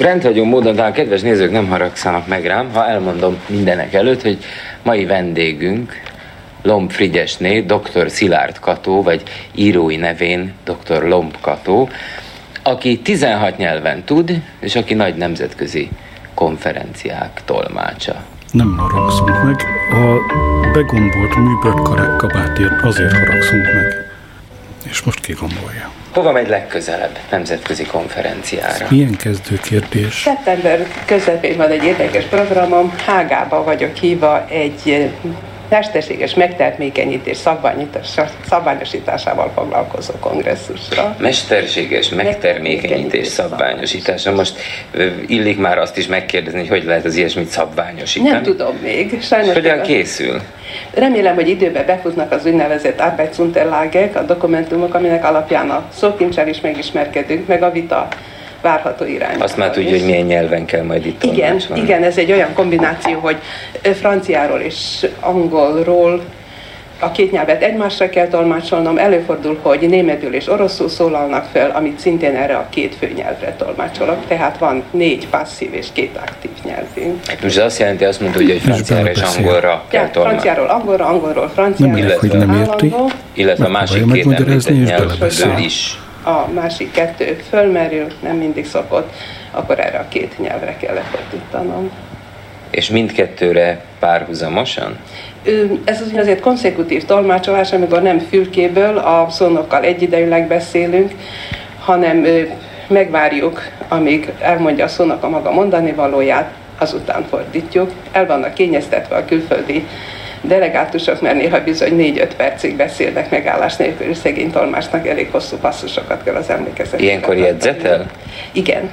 Rendhagyó módon, talán kedves nézők nem haragszanak meg rám, ha elmondom mindenek előtt, hogy mai vendégünk Lomb Frigyesné, dr. Szilárd Kató, vagy írói nevén dr. Lomb Kató, aki 16 nyelven tud, és aki nagy nemzetközi konferenciák tolmácsa. Nem haragszunk meg, a begombolt műbőrkarák kabátért azért haragszunk meg. És most ki gondolja? Hova megy legközelebb nemzetközi konferenciára? Milyen kezdő kérdés? Szeptember közepén van egy érdekes programom, Hágába vagyok hívva egy mesterséges megtermékenyítés szabványosításával foglalkozó kongresszusra. Mesterséges megtermékenyítés szabványosítása. Most illik már azt is megkérdezni, hogy hogy lehet az ilyesmit szabványosítani? Nem tudom még. Sajnos hogyan készül? Remélem, hogy időben befutnak az úgynevezett Arbeitsunterlagek, a dokumentumok, aminek alapján a szókincsel is megismerkedünk, meg a vita várható irány. Azt már tudja, hogy milyen nyelven kell majd itt Igen, igen, ez egy olyan kombináció, hogy franciáról és angolról a két nyelvet egymásra kell tolmácsolnom, előfordul, hogy németül és oroszul szólalnak fel, amit szintén erre a két fő nyelvre tolmácsolok, tehát van négy passzív és két aktív nyelvünk. Most ez azt jelenti, azt mondta, hogy franciára és angolra kell ja, tolmácsolni. Franciáról angolra, angolról franciára. Illetve, hogy nem érti. Illetve a másik két említett nyelvből is a másik kettő fölmerül, nem mindig szokott, akkor erre a két nyelvre kell lefordítanom. És mindkettőre párhuzamosan? Ez az azért konszekutív tolmácsolás, amikor nem fülkéből a szónokkal egyidejűleg beszélünk, hanem megvárjuk, amíg elmondja a szónak a maga mondani valóját, azután fordítjuk. El vannak kényeztetve a külföldi delegátusok, mert néha bizony 4-5 percig beszélnek megállás nélkül, és szegény tolmásnak elég hosszú passzusokat kell az emlékezetbe. Ilyenkor jegyzetel? Igen.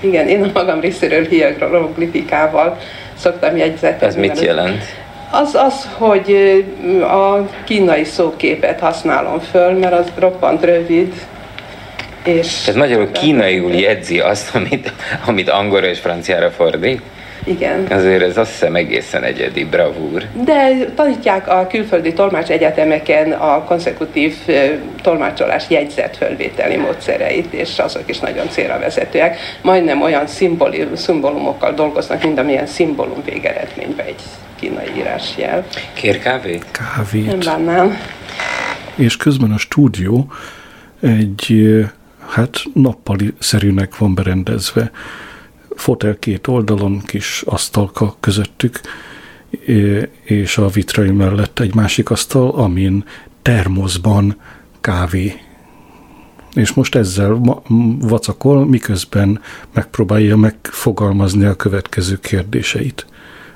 Igen, én a magam részéről hieroglifikával szoktam jegyzetelni. Ez mit jelent? Az az, hogy a kínai szóképet használom föl, mert az roppant rövid, és... Tehát magyarul kínaiul jegyzi azt, amit, amit angolra és franciára fordít? Igen. Azért ez azt hiszem egészen egyedi bravúr. De tanítják a külföldi tolmács egyetemeken a konszekutív tolmácsolás jegyzett fölvételi módszereit, és azok is nagyon célra vezetőek. Majdnem olyan szimbólumokkal dolgoznak, mint amilyen szimbólum végeredménybe egy kínai írásjel. Kér kávét? Kávét. Nem bánnám. És közben a stúdió egy hát nappali szerűnek van berendezve fotel két oldalon, kis asztalka közöttük, és a vitrai mellett egy másik asztal, amin termoszban kávé. És most ezzel vacakol, miközben megpróbálja megfogalmazni a következő kérdéseit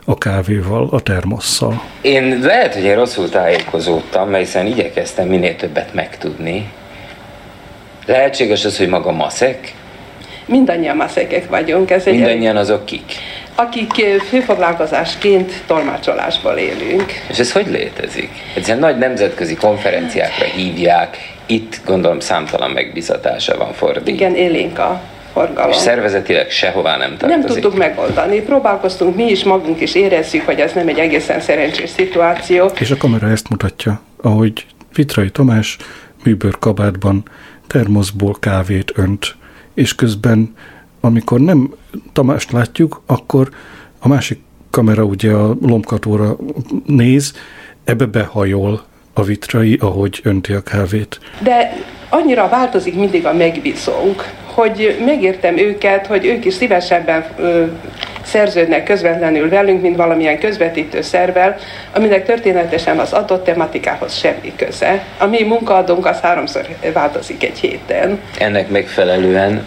a kávéval, a termosszal. Én lehet, hogy én rosszul tájékozódtam, mert hiszen igyekeztem minél többet megtudni. Lehetséges az, hogy maga maszek mindannyian maszekek vagyunk. Ez mindannyian egy, azok kik? Akik főfoglalkozásként tolmácsolásból élünk. És ez hogy létezik? Ez ilyen nagy nemzetközi konferenciákra hívják, itt gondolom számtalan megbizatása van fordítva. Igen, élénk a forgalom. És szervezetileg sehová nem tartozik. Nem tudtuk megoldani. Próbálkoztunk, mi is magunk is érezzük, hogy ez nem egy egészen szerencsés szituáció. És a kamera ezt mutatja, ahogy Vitrai Tamás műbőr kabátban termoszból kávét önt és közben, amikor nem Tamást látjuk, akkor a másik kamera ugye a lomkatóra néz, ebbe behajol a vitrai, ahogy önti a kávét. De annyira változik mindig a megbízónk, hogy megértem őket, hogy ők is szívesebben ö, szerződnek közvetlenül velünk, mint valamilyen közvetítő szervel, aminek történetesen az adott tematikához semmi köze. A mi munkaadónk az háromszor változik egy héten. Ennek megfelelően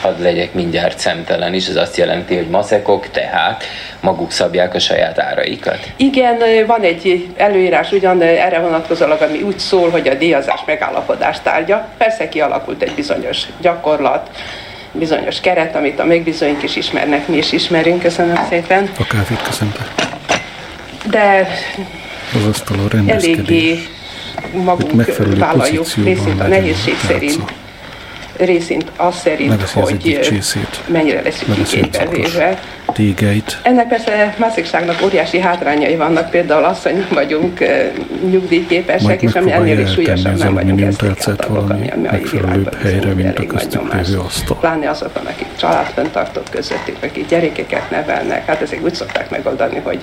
hadd legyek mindjárt szemtelen is, ez azt jelenti, hogy maszekok tehát maguk szabják a saját áraikat? Igen, van egy előírás ugyan erre vonatkozólag, ami úgy szól, hogy a díjazás megállapodás tárgya. Persze kialakult egy bizonyos gyakorlat, bizonyos keret, amit a megbízóink is ismernek, mi is ismerünk. Köszönöm szépen. A kávét köszönte. De az asztalon eléggé magunk vállaljuk részét a nehézség szerint részint az szerint, hogy csészét. mennyire a igénybe véve. tégeit. Ennek persze másikságnak óriási hátrányai vannak, például az, hogy nem vagyunk nyugdíjképesek, és ami ennél is súlyosabb, nem vagyunk esztékátagok, valami ami megfelelőbb helyre, mint a köztük lévő asztal. Pláne azokon, akik családfenntartók közöttük, akik gyerekeket nevelnek, hát ezek úgy szokták megoldani, hogy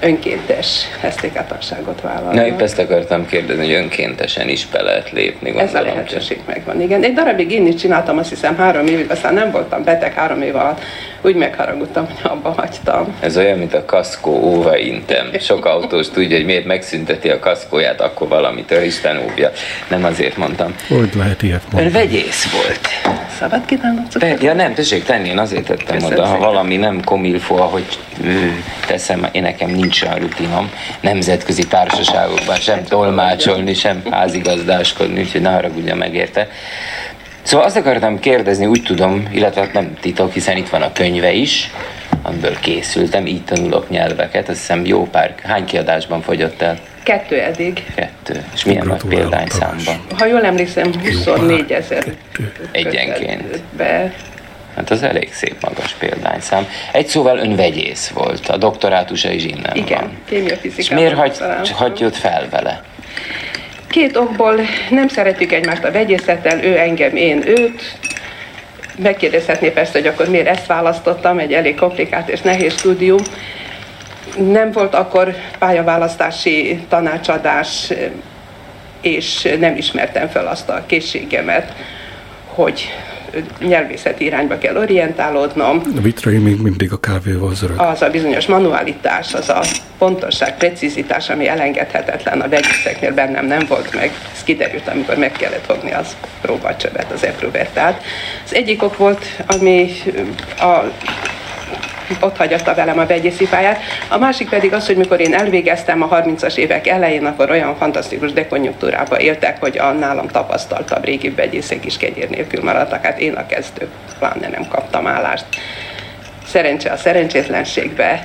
önkéntes esztékátagságot vállalnak. Na, épp ezt akartam kérdezni, hogy önkéntesen is be lehet lépni, Ez a gondolom. lehetőség megvan, igen. Egy darabig én is csináltam, azt hiszem három évig, aztán nem voltam beteg három év alatt, úgy megharagudtam, hogy abba hagytam. Ez olyan, mint a kaszkó óva intem. Sok autós tudja, hogy miért megszünteti a kaszkóját, akkor valamitől Isten óvja. Nem azért mondtam. Hogy lehet ilyet Ön mondani? vegyész volt. Szabad kívánok ja nem, tessék tenni, én azért tettem Köszönöm oda, ha valami nem komilfó, ahogy teszem, én nekem nincs olyan rutinom, nemzetközi társaságokban sem tolmácsolni, sem házigazdáskodni, úgyhogy ne haragudja meg érte. Szóval azt akartam kérdezni, úgy tudom, illetve hát nem titok, hiszen itt van a könyve is, amiből készültem, így tanulok nyelveket, azt hiszem jó pár, hány kiadásban fogyott el? Kettő eddig. Kettő. És milyen nagy példányszámban? Ha jól emlékszem, 24 ezer Egyenként. Be. Hát az elég szép magas példányszám. Egy szóval ön vegyész volt, a doktorátusa is innen Igen, van. kémia És fizikában. miért hagy, hagyott fel vele? Két okból nem szeretjük egymást a vegyészettel, ő engem, én őt. Megkérdezhetné persze, hogy akkor miért ezt választottam, egy elég komplikált és nehéz stúdium. Nem volt akkor pályaválasztási tanácsadás, és nem ismertem fel azt a készségemet, hogy nyelvészeti irányba kell orientálódnom. A vitrai még mindig a kávéval zörög. Az a bizonyos manualitás, az a pontosság, precizitás, ami elengedhetetlen a vegyészeknél bennem nem volt meg. Ez kiderült, amikor meg kellett fogni az próbacsövet, az epruvettát. Az egyik ok volt, ami a ott hagyatta velem a vegyészi pályát. A másik pedig az, hogy mikor én elvégeztem a 30-as évek elején, akkor olyan fantasztikus dekonjunktúrában éltek, hogy a nálam tapasztaltabb régi vegyészek is kegyér nélkül maradtak. Hát én a kezdő, pláne nem kaptam állást. Szerencse a szerencsétlenségbe.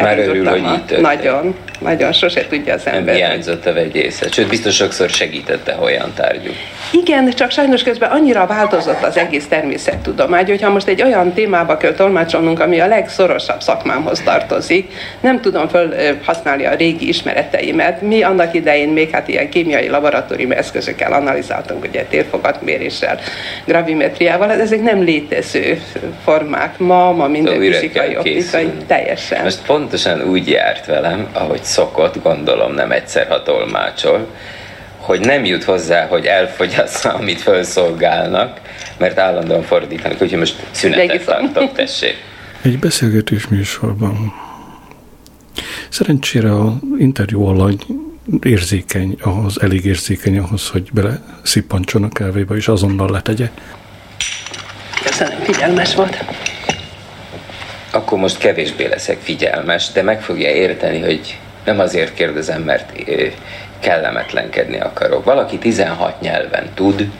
Már örül, hogy így történt. Nagyon, nagyon sose tudja az Nem ember. hiányzott a vegyészet. Sőt, biztos sokszor segítette, ha olyan tárgyú. Igen, csak sajnos közben annyira változott az egész természettudomány, hogyha most egy olyan témába kell tolmácsolnunk, ami a legszorosabb szakmámhoz tartozik, nem tudom föl ö, használni a régi ismereteimet. Mi annak idején még hát ilyen kémiai laboratórium eszközökkel analizáltunk, ugye térfogatméréssel, gravimetriával, hát ezek nem létező formák. Ma, ma minden Szóval fizikai, optikai, teljesen. Most pontosan úgy járt velem, ahogy szokott, gondolom nem egyszer, ha tolmácsol, hogy nem jut hozzá, hogy elfogyassza, amit felszolgálnak, mert állandóan fordítanak, úgyhogy most szünetet tartok, tessék. Egy beszélgetés műsorban. Szerencsére a interjú alany érzékeny, ahhoz, elég érzékeny ahhoz, hogy bele szippancson a kávéba, és azonnal letegye. Köszönöm, figyelmes volt. Akkor most kevésbé leszek figyelmes, de meg fogja érteni, hogy nem azért kérdezem, mert kellemetlenkedni akarok. Valaki 16 nyelven tud,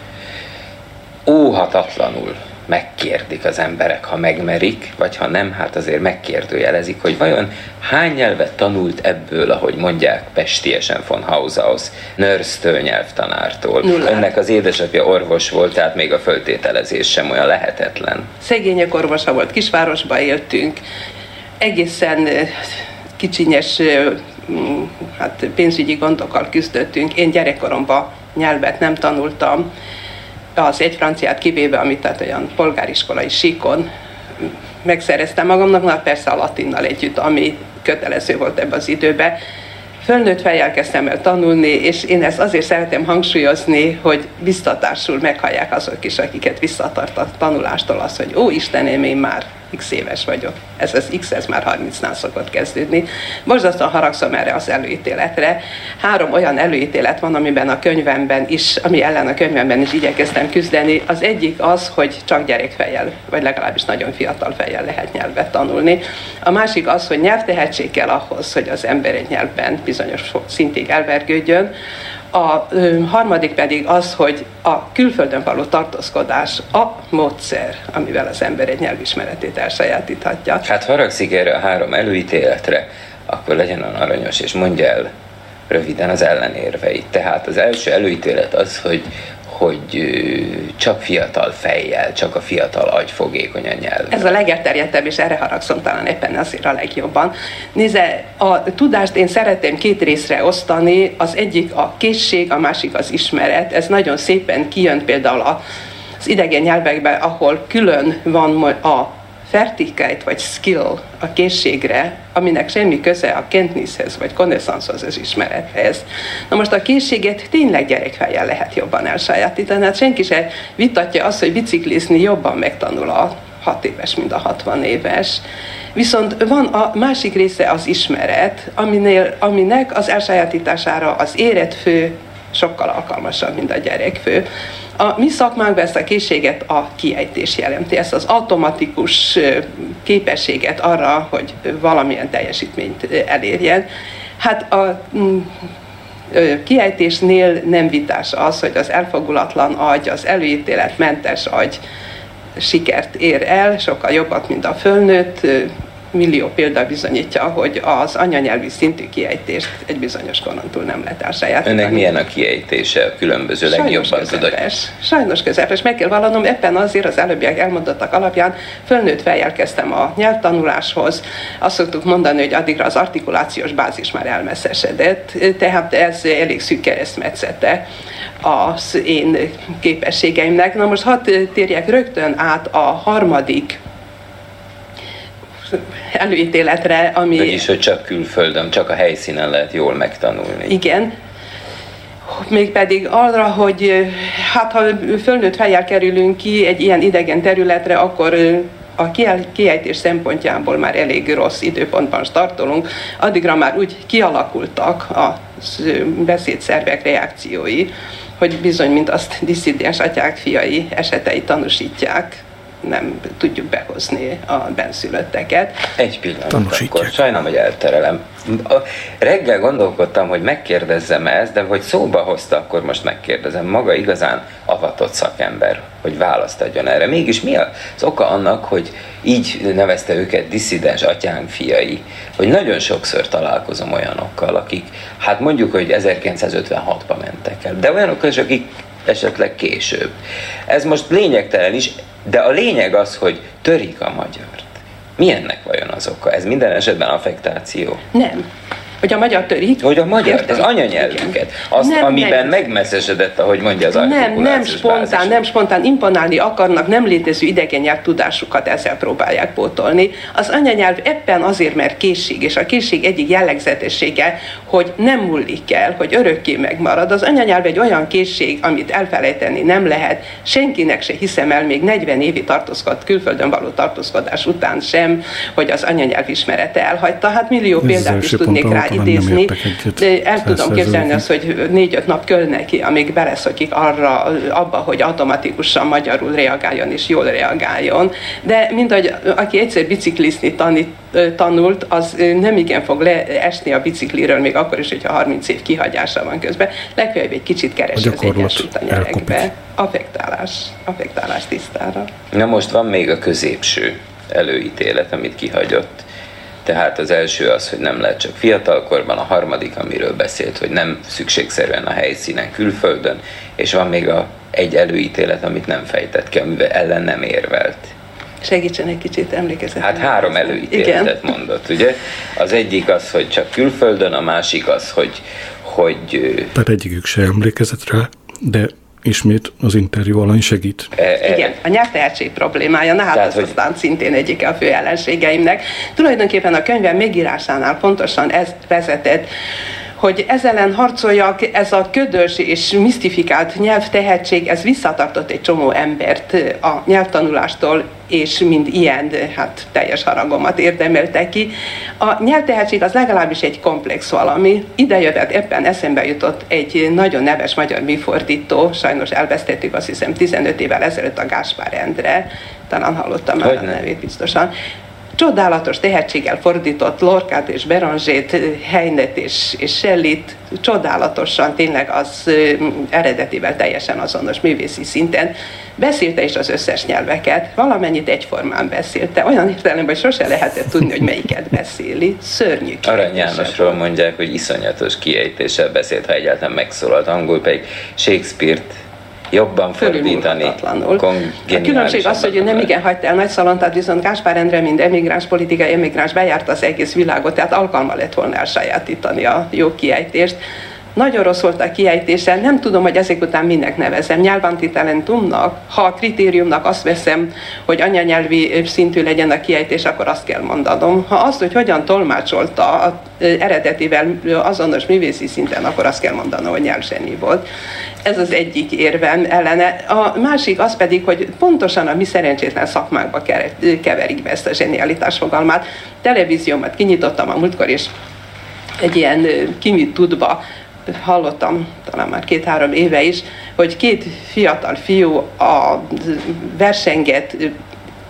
óhatatlanul megkérdik az emberek, ha megmerik, vagy ha nem, hát azért megkérdőjelezik, hogy vajon hány nyelvet tanult ebből, ahogy mondják pestiesen von Hausaus, nörsztől nyelvtanártól. Nullát. Önnek az édesapja orvos volt, tehát még a föltételezés sem olyan lehetetlen. szegények orvosa volt, kisvárosba éltünk, egészen kicsinyes mm, hát pénzügyi gondokkal küzdöttünk. Én gyerekkoromban nyelvet nem tanultam, az egy franciát kivéve, amit tehát olyan polgáriskolai síkon megszereztem magamnak, na persze a latinnal együtt, ami kötelező volt ebbe az időbe. Fölnőtt fejjel kezdtem el tanulni, és én ezt azért szeretem hangsúlyozni, hogy biztatásul meghallják azok is, akiket visszatart a tanulástól az, hogy ó Istenem, én már x éves vagyok. Ez az x, ez már 30-nál szokott kezdődni. Borzasztóan haragszom erre az előítéletre. Három olyan előítélet van, amiben a könyvemben is, ami ellen a könyvemben is igyekeztem küzdeni. Az egyik az, hogy csak gyerekfejjel, vagy legalábbis nagyon fiatal fejjel lehet nyelvet tanulni. A másik az, hogy nyelvtehetség kell ahhoz, hogy az ember egy nyelvben bizonyos szintig elvergődjön. A harmadik pedig az, hogy a külföldön való tartózkodás a módszer, amivel az ember egy nyelvismeretét elsajátíthatja. Hát haragszik erre a három előítéletre, akkor legyen olyan aranyos, és mondja el röviden az ellenérveit. Tehát az első előítélet az, hogy hogy csak fiatal fejjel, csak a fiatal agy fogékony a nyelv. Ez a legelterjedtebb, és erre haragszom talán éppen azért a legjobban. Nézze, a tudást én szeretném két részre osztani, az egyik a készség, a másik az ismeret. Ez nagyon szépen kijön például az idegen nyelvekben, ahol külön van a fertikeit vagy skill a készségre, aminek semmi köze a kentniszhez vagy connaissance az ismerethez. Na most a készséget tényleg gyerekfejjel lehet jobban elsajátítani. Hát senki se vitatja azt, hogy biciklizni jobban megtanul a 6 éves, mint a 60 éves. Viszont van a másik része az ismeret, aminél, aminek az elsajátítására az érett fő sokkal alkalmasabb, mint a gyerekfő. A mi szakmánkban ezt a készséget a kiejtés jelenti, ezt az automatikus képességet arra, hogy valamilyen teljesítményt elérjen. Hát a mm, kiejtésnél nem vitás az, hogy az elfogulatlan agy, az előítéletmentes agy sikert ér el, sokkal jobbat, mint a fölnőtt, millió példa bizonyítja, hogy az anyanyelvi szintű kiejtést egy bizonyos koron túl nem lehet elsajátítani. Önnek milyen a kiejtése a különböző Sajnos legjobban közepes. Sajnos közepes. Meg kell vallanom, ebben azért az előbbiek elmondottak alapján fölnőtt fejjel kezdtem a nyelvtanuláshoz. Azt szoktuk mondani, hogy addigra az artikulációs bázis már elmeszesedett, tehát ez elég szűk keresztmetszete az én képességeimnek. Na most hadd térjek rögtön át a harmadik előítéletre, ami... Vagyis, hogy csak külföldön, csak a helyszínen lehet jól megtanulni. Igen, mégpedig arra, hogy hát ha fölnőtt fejjel kerülünk ki egy ilyen idegen területre, akkor a kiejtés szempontjából már elég rossz időpontban startolunk, addigra már úgy kialakultak a beszédszervek reakciói, hogy bizony, mint azt diszidens atyák fiai esetei tanúsítják, nem tudjuk behozni a benszülötteket. Egy pillanat, akkor sajnálom, hogy elterelem. A reggel gondolkodtam, hogy megkérdezzem ezt, de hogy szóba hozta, akkor most megkérdezem. Maga igazán avatott szakember, hogy választ adjon erre. Mégis mi az oka annak, hogy így nevezte őket disszidens atyánk fiai, hogy nagyon sokszor találkozom olyanokkal, akik, hát mondjuk, hogy 1956-ban mentek el, de olyanokkal is, akik esetleg később. Ez most lényegtelen is, de a lényeg az, hogy törik a magyart. Milyennek vajon az oka? Ez minden esetben affektáció? Nem hogy a magyar törik. Hogy a magyar, az anyanyelvüket. Azt, nem, amiben nem. megmesszesedett, ahogy mondja az Nem, nem spontán, bázis. nem spontán, imponálni akarnak, nem létező idegen nyelv tudásukat ezzel próbálják pótolni. Az anyanyelv ebben azért, mert készség, és a készség egyik jellegzetessége, hogy nem múlik el, hogy örökké megmarad. Az anyanyelv egy olyan készség, amit elfelejteni nem lehet. Senkinek se hiszem el még 40 évi tartózkod, külföldön való tartózkodás után sem, hogy az anyanyelv ismerete elhagyta. Hát millió példát is tudnék rá idézni. El tudom képzelni azt, hogy négy-öt nap kell neki, amíg beleszokik arra, abba, hogy automatikusan magyarul reagáljon és jól reagáljon. De mint hogy aki egyszer biciklizni tanít, tanult, az nem igen fog leesni a bicikliről, még akkor is, hogyha 30 év kihagyása van közben. Legfeljebb egy kicsit keresi az egyensúlyt a nyerekbe. Affektálás, affektálás tisztára. Na most van még a középső előítélet, amit kihagyott tehát az első az, hogy nem lehet csak fiatalkorban, a harmadik, amiről beszélt, hogy nem szükségszerűen a helyszínen, külföldön, és van még a, egy előítélet, amit nem fejtett ki, amivel ellen nem érvelt. Segítsen egy kicsit emlékezetem. Hát három előítéletet Igen. mondott, ugye? Az egyik az, hogy csak külföldön, a másik az, hogy... hogy Tehát egyikük se emlékezett rá, de ismét az interjú alany segít. E, e, Igen, a nyelvtehetség problémája, na hát Tehát, ez hogy... aztán szintén egyik a fő ellenségeimnek. Tulajdonképpen a könyvem megírásánál pontosan ez vezetett hogy ezzel ellen harcoljak, ez a ködös és misztifikált nyelvtehetség, ez visszatartott egy csomó embert a nyelvtanulástól, és mind ilyen, hát teljes haragomat érdemelte ki. A nyelvtehetség az legalábbis egy komplex valami. Idejövet ebben eszembe jutott egy nagyon neves magyar műfordító, sajnos elvesztettük azt hiszem 15 évvel ezelőtt a Gáspár Endre, talán hallottam már a nevét biztosan csodálatos tehetséggel fordított Lorkát és Beranzsét, Heinet és, és Sellit, csodálatosan, tényleg az eredetivel teljesen azonos művészi szinten. Beszélte is az összes nyelveket, valamennyit egyformán beszélte, olyan értelemben, hogy sose lehetett tudni, hogy melyiket beszéli. Szörnyű Arany Jánosról mondják, hogy iszonyatos kiejtéssel beszélt, ha egyáltalán megszólalt angol, pedig Shakespeare-t jobban fordítani. A különbség az, hogy ő nem igen hagyta el Nagy Szalontát, viszont Gáspár Endre, mint emigráns, politikai emigráns bejárta az egész világot, tehát alkalma lett volna elsajátítani a jó kiejtést. Nagyon rossz volt a kiejtése, nem tudom, hogy ezek után minek nevezem. Nyelvanti talentumnak, ha a kritériumnak azt veszem, hogy anyanyelvi szintű legyen a kiejtés, akkor azt kell mondanom. Ha azt, hogy hogyan tolmácsolta a eredetivel azonos művészi szinten, akkor azt kell mondanom, hogy nyelvzseni volt. Ez az egyik érvem ellene. A másik az pedig, hogy pontosan a mi szerencsétlen szakmákba keverik be ezt a zsenialitás fogalmát. Televíziómat kinyitottam a múltkor, és egy ilyen kimit tudva hallottam talán már két-három éve is, hogy két fiatal fiú a versenget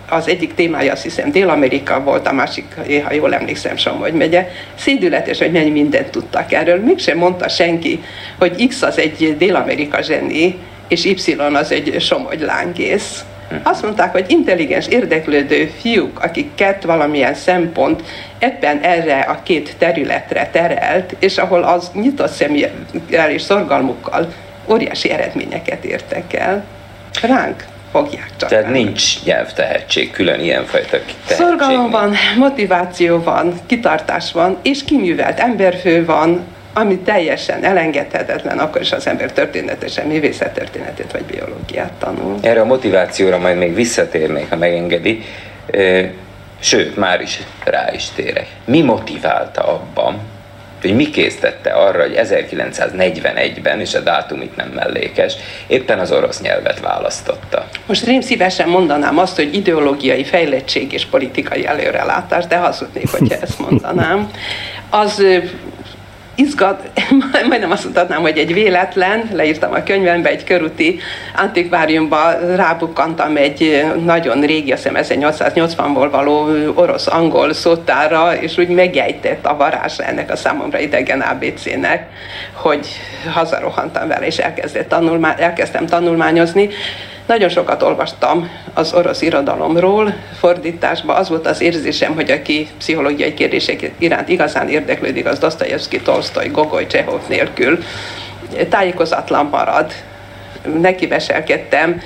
az egyik témája azt hiszem Dél-Amerika volt, a másik, ha jól emlékszem, Somogy megye. Szédületes, hogy mennyi mindent tudtak erről. Mégsem mondta senki, hogy X az egy Dél-Amerika zseni, és Y az egy Somogy lángész. Azt mondták, hogy intelligens, érdeklődő fiúk, akiket valamilyen szempont ebben erre a két területre terelt, és ahol az nyitott személyel és szorgalmukkal óriási eredményeket értek el. Ránk fogják csak. Tehát nincs nyelvtehetség, külön ilyenfajta tehetség. Szorgalom van, motiváció van, kitartás van, és kiművelt emberfő van, ami teljesen elengedhetetlen, akkor is az ember történetesen művészettörténetét vagy biológiát tanul. Erre a motivációra majd még visszatérnék, ha megengedi. Sőt, már is rá is térek. Mi motiválta abban, hogy mi késztette arra, hogy 1941-ben, és a dátum itt nem mellékes, éppen az orosz nyelvet választotta. Most én szívesen mondanám azt, hogy ideológiai fejlettség és politikai előrelátás, de hazudnék, hogyha ezt mondanám. Az izgat, majdnem azt mutatnám, hogy egy véletlen, leírtam a könyvembe, egy körúti antikváriumba rábukkantam egy nagyon régi, azt hiszem 1880-ból való orosz-angol szótára, és úgy megjejtett a varázsa ennek a számomra idegen ABC-nek, hogy hazarohantam vele, és elkezdett tanulmá- elkezdtem tanulmányozni. Nagyon sokat olvastam az orosz irodalomról, fordításban az volt az érzésem, hogy aki pszichológiai kérdések iránt igazán érdeklődik, az Dostoyevsky, Tolstoy, Gogoly, Csehov nélkül. Tájékozatlan marad. Neki veselkedtem,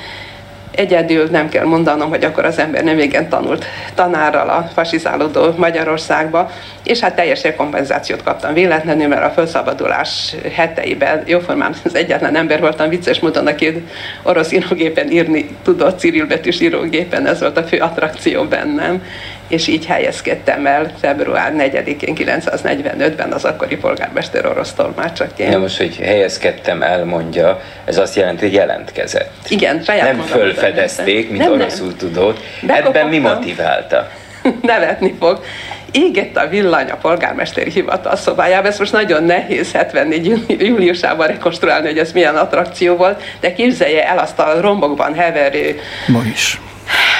egyedül nem kell mondanom, hogy akkor az ember nem igen tanult tanárral a fasizálódó Magyarországba, és hát teljes kompenzációt kaptam véletlenül, mert a felszabadulás heteiben jóformán az egyetlen ember voltam vicces módon, aki orosz írógépen írni tudott, cirilbetűs írógépen, ez volt a fő attrakció bennem, és így helyezkedtem el február 4-én 945-ben az akkori polgármester orosz tolmácsaként. Na most, hogy helyezkedtem el, mondja, ez azt jelenti, hogy jelentkezett. Igen, saját Nem fölfedezték, mint nem, oroszul nem. tudott. Ebben mi motiválta? Nevetni fog égett a villany a polgármesteri hivatal szobájába. Ezt most nagyon nehéz 74 júliusában rekonstruálni, hogy ez milyen attrakció volt, de képzelje el azt a rombokban heverő... Ma is.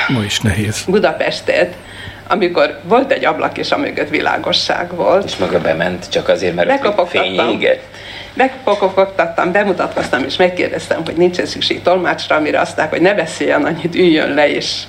Ma is nehéz. Budapestet, amikor volt egy ablak, és amögött világosság volt. És maga bement csak azért, mert a fény égett. Megpokogtattam, bemutatkoztam, és megkérdeztem, hogy nincs szükség tolmácsra, amire aztán, hogy ne beszéljen annyit, üljön le, és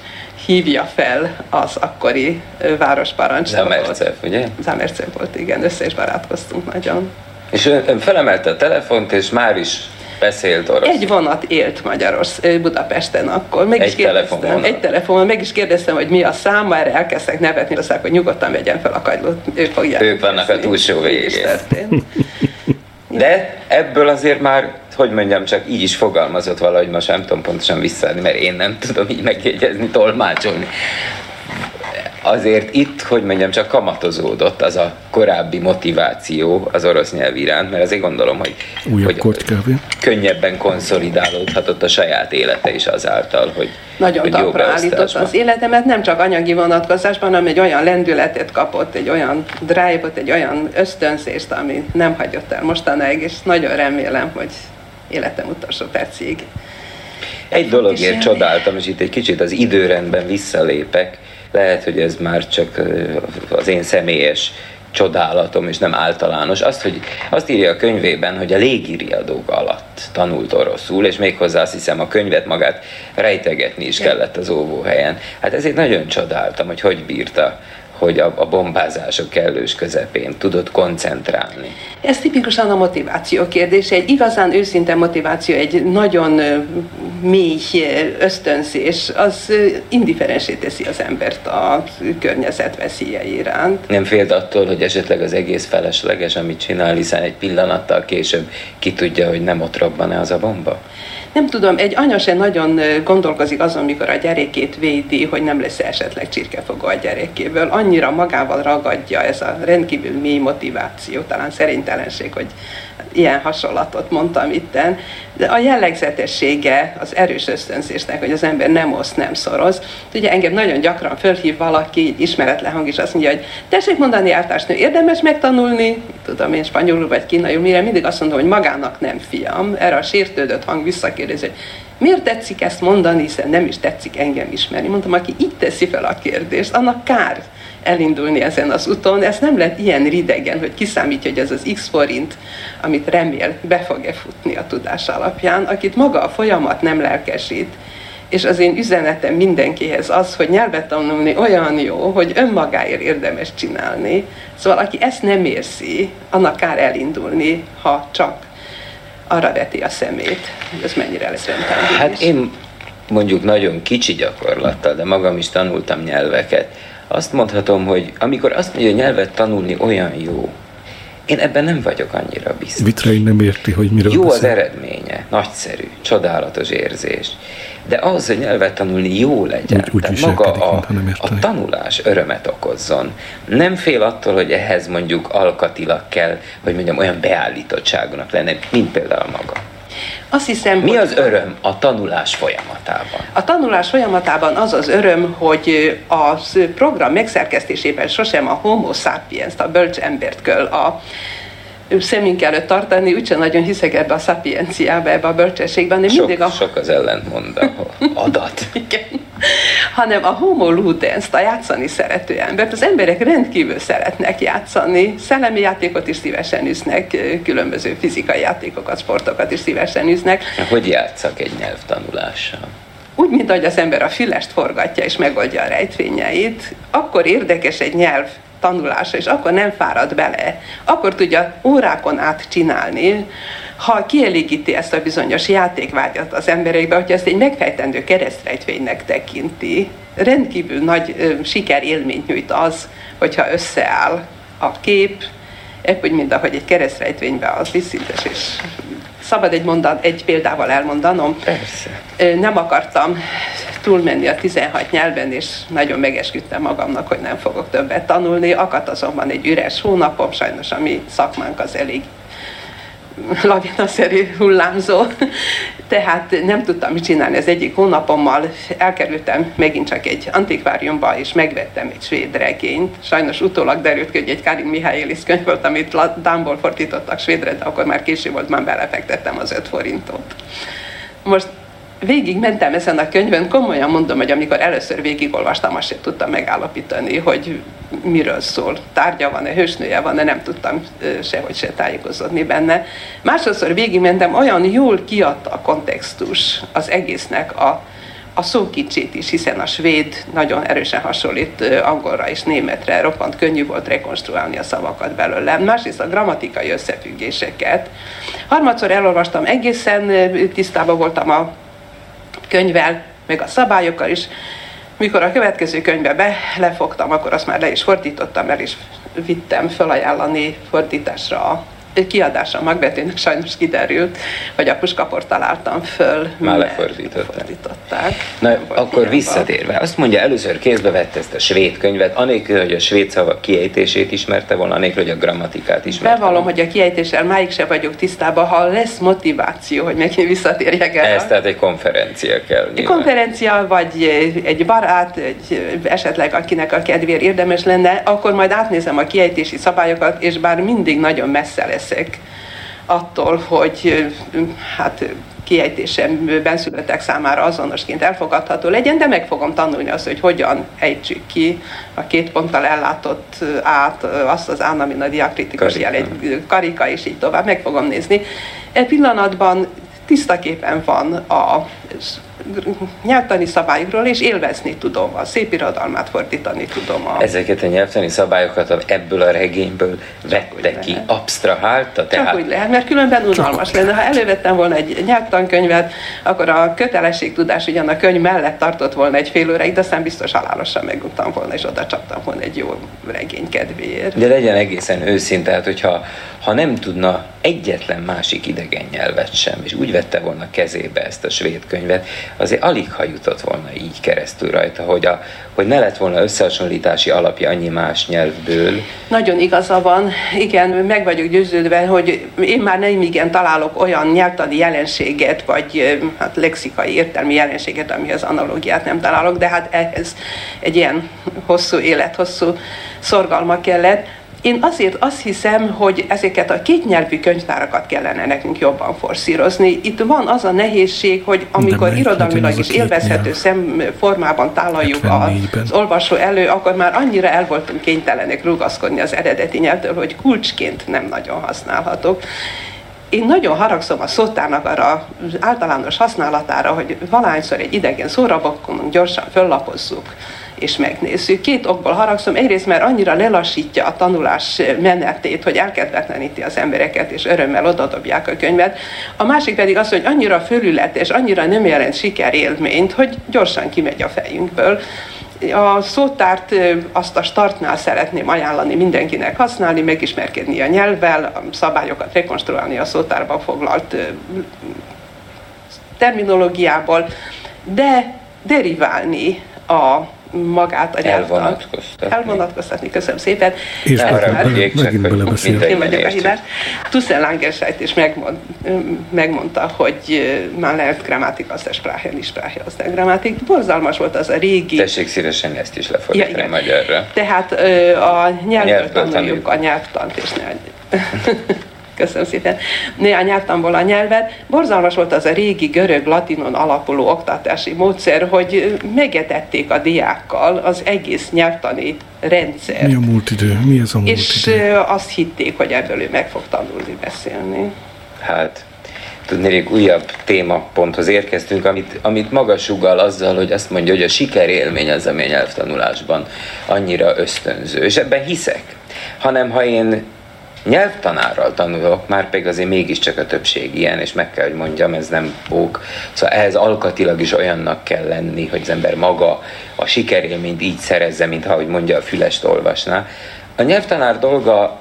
hívja fel az akkori városparancsnokot. Zamercev, ugye? Zamercev volt, igen, össze is barátkoztunk nagyon. És felemelte a telefont, és már is beszélt orosz. Egy vonat élt Magyarország, Budapesten akkor. Meg egy is telefon Egy telefon, meg is kérdeztem, hogy mi a szám, erre elkezdtek nevetni, aztán, hogy nyugodtan vegyen fel a kagylót, ők fogják. Ők vannak a túlsó végén. De ebből azért már, hogy mondjam, csak így is fogalmazott valahogy, most nem tudom pontosan visszaadni, mert én nem tudom így megjegyezni, tolmácsolni azért itt, hogy mondjam, csak kamatozódott az a korábbi motiváció az orosz nyelv iránt, mert azért gondolom, hogy, Újabb hogy könnyebben konszolidálódhatott a saját élete is azáltal, hogy Nagyon hogy talpra állított az életemet, nem csak anyagi vonatkozásban, hanem egy olyan lendületet kapott, egy olyan drive-ot, egy olyan ösztönzést, ami nem hagyott el mostanáig, és nagyon remélem, hogy életem utolsó percig. Egy dologért csodáltam, és itt egy kicsit az időrendben visszalépek, lehet, hogy ez már csak az én személyes csodálatom, és nem általános. Azt, hogy azt írja a könyvében, hogy a légiriadók alatt tanult oroszul, és méghozzá azt hiszem a könyvet magát rejtegetni is kellett az óvóhelyen. Hát ezért nagyon csodáltam, hogy hogy bírta hogy a, a bombázások kellős közepén tudod koncentrálni? Ez tipikusan a motiváció kérdése. Egy igazán őszinte motiváció, egy nagyon mély ösztönzés, az indiferensé teszi az embert a környezet veszélye iránt. Nem félt attól, hogy esetleg az egész felesleges, amit csinál, hiszen egy pillanattal később ki tudja, hogy nem ott robban-e az a bomba? Nem tudom, egy anya se nagyon gondolkozik azon, mikor a gyerekét védi, hogy nem lesz esetleg csirkefogó a gyerekéből. Annyira magával ragadja ez a rendkívül mély motiváció, talán szerintelenség, hogy ilyen hasonlatot mondtam itten, de a jellegzetessége az erős ösztönzésnek, hogy az ember nem oszt, nem szoroz. Ugye engem nagyon gyakran fölhív valaki, egy ismeretlen hang is azt mondja, hogy tessék mondani általánosnő, érdemes megtanulni, tudom én spanyolul vagy kínaiul, mire mindig azt mondom, hogy magának nem fiam. Erre a sértődött hang visszakérdezi, hogy miért tetszik ezt mondani, hiszen nem is tetszik engem ismerni. Mondtam, aki így teszi fel a kérdést, annak kár elindulni ezen az úton. Ez nem lett ilyen ridegen, hogy kiszámítja, hogy ez az x forint, amit remél, be fog-e futni a tudás alapján, akit maga a folyamat nem lelkesít. És az én üzenetem mindenkihez az, hogy nyelvet tanulni olyan jó, hogy önmagáért érdemes csinálni. Szóval aki ezt nem érzi, annak kár elindulni, ha csak arra veti a szemét, hogy ez mennyire lesz rendben. Hát én mondjuk nagyon kicsi gyakorlattal, de magam is tanultam nyelveket azt mondhatom, hogy amikor azt mondja, hogy nyelvet tanulni olyan jó, én ebben nem vagyok annyira biztos. Vitrai nem érti, hogy miről Jó beszél. az eredménye, nagyszerű, csodálatos érzés. De ahhoz, hogy nyelvet tanulni jó legyen, úgy, úgy tehát maga a, nem a tanulás örömet okozzon. Nem fél attól, hogy ehhez mondjuk alkatilag kell, hogy mondjam, olyan beállítottságonak lenne, mint például maga. Azt hiszem, Mi az öröm a tanulás folyamatában? A tanulás folyamatában az az öröm, hogy a program megszerkesztésében sosem a homo sapiens, a bölcs embert kell a szemünk előtt tartani, úgyse nagyon hiszek ebbe a szapienciába, ebbe a bölcsességben. Sok, mindig a... sok az ellentmond, adat. Igen. Hanem a homo ludens, a játszani szerető embert. Az emberek rendkívül szeretnek játszani, szellemi játékot is szívesen üznek, különböző fizikai játékokat, sportokat is szívesen üznek. Hogy játszak egy nyelvtanulással? úgy, mint ahogy az ember a fülest forgatja és megoldja a rejtvényeit, akkor érdekes egy nyelv tanulása, és akkor nem fárad bele, akkor tudja órákon át csinálni, ha kielégíti ezt a bizonyos játékvágyat az emberekbe, hogyha ezt egy megfejtendő keresztrejtvénynek tekinti, rendkívül nagy ö, sikerélményt nyújt az, hogyha összeáll a kép, épp úgy, mint ahogy egy keresztrejtvényben az viszintes és szabad egy mondat, egy példával elmondanom. Persze. Nem akartam túlmenni a 16 nyelven, és nagyon megesküdtem magamnak, hogy nem fogok többet tanulni. Akadt azonban egy üres hónapom, sajnos a mi szakmánk az elég lavinaszerű hullámzó, tehát nem tudtam mit csinálni az egyik hónapommal. Elkerültem megint csak egy antikváriumba, és megvettem egy svéd regényt. Sajnos utólag derült ki, hogy egy Karin Mihályélis könyv volt, amit Dánból fordítottak svédre, de akkor már késő volt, már belefektettem az 5 forintot. Most végig mentem ezen a könyvön, komolyan mondom, hogy amikor először végigolvastam, azt sem tudtam megállapítani, hogy miről szól. Tárgya van-e, hősnője van-e, nem tudtam sehogy se tájékozódni benne. Másodszor végigmentem, olyan jól kiadta a kontextus az egésznek a, a szókicsét is, hiszen a svéd nagyon erősen hasonlít angolra és németre, roppant könnyű volt rekonstruálni a szavakat belőle. Másrészt a grammatikai összefüggéseket. Harmadszor elolvastam, egészen tisztában voltam a könyvvel, meg a szabályokkal is. Mikor a következő könyvbe be lefogtam, akkor azt már le is fordítottam, el is vittem felajánlani fordításra a kiadásra magbetűnek sajnos kiderült, hogy a puskaport találtam föl. Már lefordították. Na, akkor visszatérve, azt mondja, először kézbe vette ezt a svéd könyvet, anélkül, hogy a svéd szavak kiejtését ismerte volna, anélkül, hogy a grammatikát ismerte Bevallom, hogy a kiejtéssel máig se vagyok tisztában, ha lesz motiváció, hogy megint visszatérjek el. Ez tehát egy konferencia kell. Nyilván. Egy konferencia, vagy egy barát, egy, esetleg akinek a kedvéért érdemes lenne, akkor majd átnézem a kiejtési szabályokat, és bár mindig nagyon messze lesz leszek attól, hogy hát kiejtésem benszülöttek számára azonosként elfogadható legyen, de meg fogom tanulni azt, hogy hogyan ejtsük ki a két ponttal ellátott át azt az án, amin a diakritikus jel egy karika, és így tovább, meg fogom nézni. E pillanatban tiszta képen van a nyelvtani szabályokról, és élvezni tudom, a szép irodalmát fordítani tudom. A... Ezeket a nyelvtani szabályokat ebből a regényből vette ki, absztrahálta? Tehát... Csak úgy lehet, mert különben unalmas lenne. Ha elővettem volna egy nyelvtankönyvet, akkor a kötelességtudás ugyan a könyv mellett tartott volna egy fél óráig, de aztán biztos halálosan meguntam volna, és oda csaptam volna egy jó regény kedvéért. De legyen egészen őszinte, tehát hogyha ha nem tudna egyetlen másik idegen nyelvet sem, és úgy vette volna kezébe ezt a svéd könyvet, azért alig ha jutott volna így keresztül rajta, hogy, a, hogy ne lett volna összehasonlítási alapja annyi más nyelvből. Nagyon igaza van, igen, meg vagyok győződve, hogy én már nem igen találok olyan nyelvtani jelenséget, vagy hát lexikai értelmi jelenséget, amihez analógiát nem találok, de hát ehhez egy ilyen hosszú élet, hosszú szorgalma kellett én azért azt hiszem, hogy ezeket a kétnyelvű könyvtárakat kellene nekünk jobban forszírozni. Itt van az a nehézség, hogy amikor irodalmilag is élvezhető szem formában tálaljuk az olvasó elő, akkor már annyira el voltunk kénytelenek rugaszkodni az eredeti nyelvtől, hogy kulcsként nem nagyon használhatok. Én nagyon haragszom a szótárnak arra általános használatára, hogy valahányszor egy idegen szórabokon gyorsan föllapozzuk és megnézzük. Két okból haragszom. Egyrészt, mert annyira lelassítja a tanulás menetét, hogy elkedvetleníti az embereket, és örömmel odadobják a könyvet. A másik pedig az, hogy annyira fölületes, annyira nem jelent sikerélményt, hogy gyorsan kimegy a fejünkből. A szótárt azt a startnál szeretném ajánlani mindenkinek használni, megismerkedni a nyelvvel, a szabályokat rekonstruálni a szótárban foglalt terminológiából, de deriválni a magát a Elvonatkoztatni. Elvonatkoztatni, köszönöm szépen. És megint, megint belebeszélt. Én vagyok a hibás. Tuszel Langenscheidt is megmond, megmondta, hogy már lehet grammatik az a Sprache, is Sprache az a grammatik. Borzalmas volt az a régi... Tessék szívesen ezt is lefordítani ja, magyarra. Tehát a nyelvből tanuljuk a nyelvtant, és ne köszönöm szépen, néhány nyelvtanból a nyelvet. Borzalmas volt az a régi görög-latinon alapuló oktatási módszer, hogy megetették a diákkal az egész nyelvtani rendszer. Mi a múlt idő? Mi ez a múlt És idő? azt hitték, hogy ebből ő meg fog tanulni beszélni. Hát, tudnék, újabb témaponthoz érkeztünk, amit, amit maga sugal azzal, hogy azt mondja, hogy a sikerélmény az, ami a nyelvtanulásban annyira ösztönző. És ebben hiszek. Hanem ha én nyelvtanárral tanulok, már pedig azért mégiscsak a többség ilyen, és meg kell, hogy mondjam, ez nem bók. Szóval ehhez alkatilag is olyannak kell lenni, hogy az ember maga a sikerélményt így szerezze, mint ahogy mondja a fülest olvasná. A nyelvtanár dolga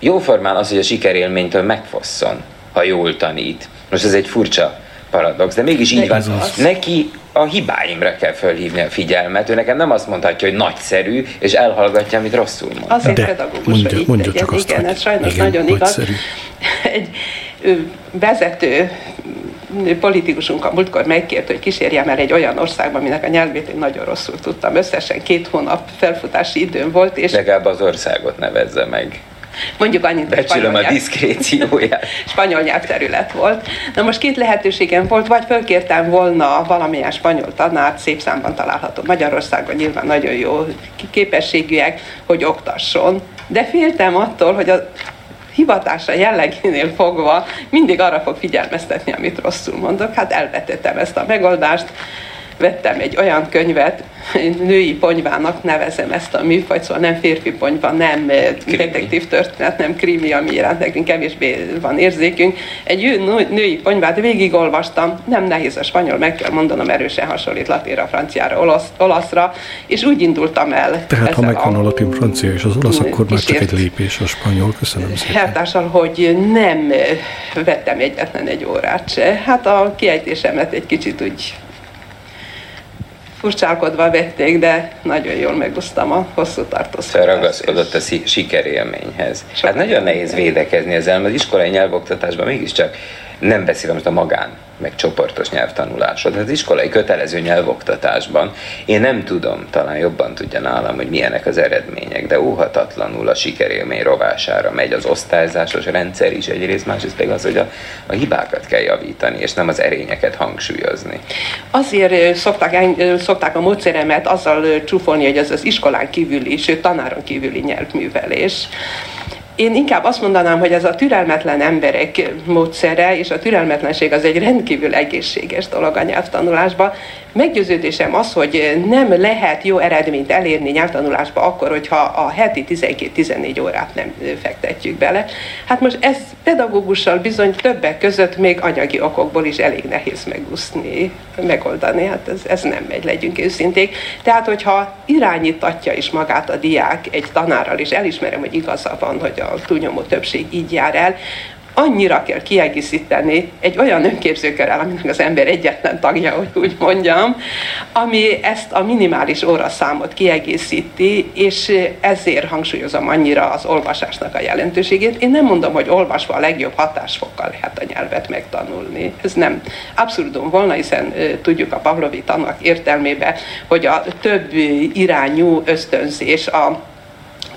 jóformán az, hogy a sikerélménytől megfosszon, ha jól tanít. Most ez egy furcsa paradox, de mégis így van. Neki a hibáimra kell fölhívni a figyelmet. Ő nekem nem azt mondhatja, hogy nagyszerű, és elhallgatja, amit rosszul mondta. Azért De, pedagógus, mondja, hogy mondja csak azt, igen, ez sajnos igen, nagyon igaz. Egy vezető politikusunk a múltkor megkért, hogy kísérjem el egy olyan országba, aminek a nyelvét én nagyon rosszul tudtam. Összesen két hónap felfutási időm volt. És Legalább az országot nevezze meg. Mondjuk annyit, hogy spanyol, a diszkrécióját. spanyol nyelvterület volt. Na most két lehetőségem volt, vagy fölkértem volna valamilyen spanyol tanárt, szép számban található Magyarországon, nyilván nagyon jó képességűek, hogy oktasson. De féltem attól, hogy a hivatása jellegénél fogva mindig arra fog figyelmeztetni, amit rosszul mondok. Hát elvetettem ezt a megoldást, vettem egy olyan könyvet, női ponyvának nevezem ezt a műfajt, szóval nem férfi ponyva, nem eh, detektív történet, nem krimi, ami iránt nekünk kevésbé van érzékünk. Egy női ponyvát végigolvastam, nem nehéz a spanyol, meg kell mondanom, erősen hasonlít latinra, franciára, olasz, olaszra, és úgy indultam el. Tehát ha megvan a latin, francia és az olasz, akkor már csak egy lépés a spanyol. Köszönöm szépen. Hertással, hogy nem eh, vettem egyetlen egy órát se. Hát a kiejtésemet egy kicsit úgy furcsálkodva vették, de nagyon jól megúsztam a hosszú tartózkodást. Felragaszkodott a sikerélményhez. Sok hát nagyon nehéz védekezni ezzel, mert az iskolai nyelvoktatásban mégiscsak nem beszélem most a magán, meg csoportos nyelvtanulásod. Tehát az iskolai kötelező nyelvoktatásban én nem tudom, talán jobban tudja nálam, hogy milyenek az eredmények, de óhatatlanul a sikerélmény rovására megy az osztályzásos rendszer is egyrészt, másrészt pedig az, hogy a, a hibákat kell javítani, és nem az erényeket hangsúlyozni. Azért szokták, szokták a módszeremet azzal csúfolni, hogy ez az iskolán kívüli, sőt tanáron kívüli nyelvművelés Én inkább azt mondanám, hogy ez a türelmetlen emberek módszere, és a türelmetlenség az egy rendkívül egészséges dolog a nyelvtanulásban. Meggyőződésem az, hogy nem lehet jó eredményt elérni nyelvtanulásba akkor, hogyha a heti 12-14 órát nem fektetjük bele. Hát most ez pedagógussal bizony többek között még anyagi okokból is elég nehéz megúszni, megoldani. Hát ez, ez nem megy, legyünk őszinték. Tehát, hogyha irányítatja is magát a diák egy tanárral, és elismerem, hogy igaza van, hogy a túlnyomó többség így jár el, annyira kell kiegészíteni egy olyan önképzőkörrel, aminek az ember egyetlen tagja, hogy úgy mondjam, ami ezt a minimális óraszámot kiegészíti, és ezért hangsúlyozom annyira az olvasásnak a jelentőségét. Én nem mondom, hogy olvasva a legjobb hatásfokkal lehet a nyelvet megtanulni. Ez nem abszurdum volna, hiszen tudjuk a Pavlovi tannak értelmébe, hogy a több irányú ösztönzés, a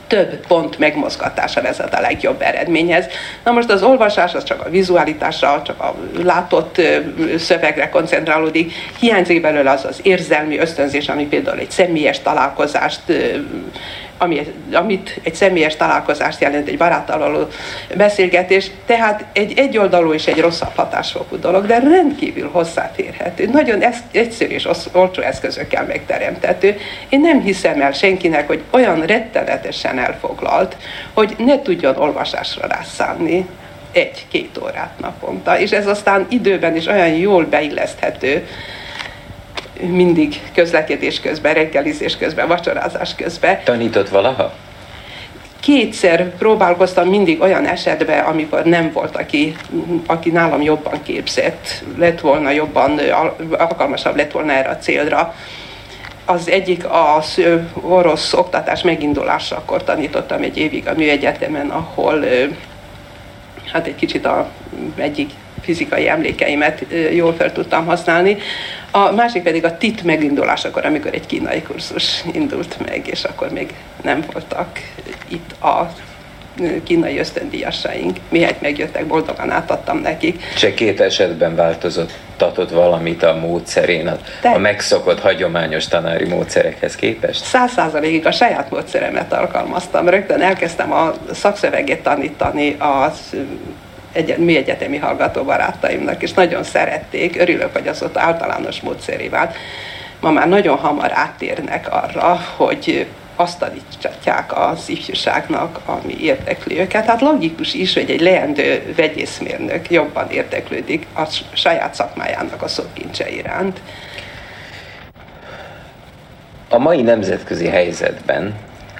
több pont megmozgatása vezet a legjobb eredményhez. Na most az olvasás az csak a vizualitásra, csak a látott szövegre koncentrálódik, hiányzik belőle az az érzelmi ösztönzés, ami például egy személyes találkozást ami, amit egy személyes találkozást jelent, egy baráttal való beszélgetés, tehát egy egyoldalú és egy rosszabb hatásfokú dolog, de rendkívül hozzátérhető, nagyon egyszerű és olcsó eszközökkel megteremtető. Én nem hiszem el senkinek, hogy olyan rettenetesen elfoglalt, hogy ne tudjon olvasásra rászánni egy-két órát naponta, és ez aztán időben is olyan jól beilleszthető, mindig közlekedés közben, reggelizés közben, vacsorázás közben. Tanított valaha? Kétszer próbálkoztam mindig olyan esetben, amikor nem volt, aki, aki nálam jobban képzett, lett volna jobban, alkalmasabb lett volna erre a célra. Az egyik az orosz oktatás megindulásakor tanítottam egy évig a műegyetemen, ahol hát egy kicsit a egyik fizikai emlékeimet jól fel tudtam használni. A másik pedig a TIT megindulásakor, amikor egy kínai kurzus indult meg, és akkor még nem voltak itt a kínai ösztöndíjasaink. Mihelyt megjöttek, boldogan átadtam nekik. Se két esetben változott tatott valamit a módszerén, a, a megszokott hagyományos tanári módszerekhez képest? Száz százalékig a saját módszeremet alkalmaztam. Rögtön elkezdtem a szakszöveget tanítani az egy, mi egyetemi hallgató barátaimnak, és nagyon szerették, örülök, hogy az ott általános módszeré vált. Ma már nagyon hamar áttérnek arra, hogy azt tanítják az ifjúságnak, ami érdekli őket. Hát logikus is, hogy egy leendő vegyészmérnök jobban érdeklődik a saját szakmájának a szókincse iránt. A mai nemzetközi helyzetben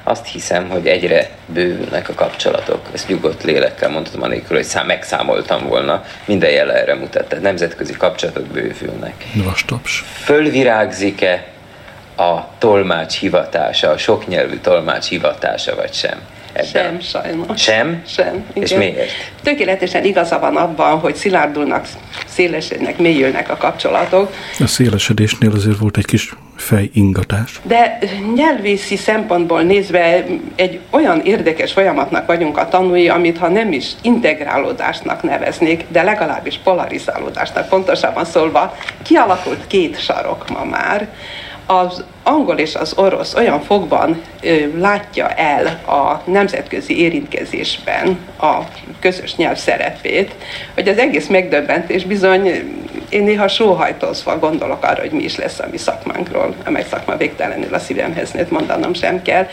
azt hiszem, hogy egyre bővülnek a kapcsolatok. Ezt nyugodt lélekkel mondhatom, anélkül, hogy szám, megszámoltam volna. Minden jele erre mutat. Tehát nemzetközi kapcsolatok bővülnek. Vastaps. Fölvirágzik-e a tolmács hivatása, a soknyelvű tolmács hivatása, vagy sem? Ebben. Sem, sajnos. Sem? Sem. Igen. És miért? Tökéletesen igaza van abban, hogy szilárdulnak, szélesednek, mélyülnek a kapcsolatok. A szélesedésnél azért volt egy kis fejingatás. De nyelvészi szempontból nézve egy olyan érdekes folyamatnak vagyunk a tanúi, amit ha nem is integrálódásnak neveznék, de legalábbis polarizálódásnak pontosabban szólva, kialakult két sarok ma már, az angol és az orosz olyan fogban ö, látja el a nemzetközi érintkezésben a közös nyelv szerepét, hogy az egész megdöbbent, és bizony én néha sóhajtozva gondolok arra, hogy mi is lesz a mi szakmánkról, amely szakma végtelenül a szívemhez nőtt, mondanom sem kell.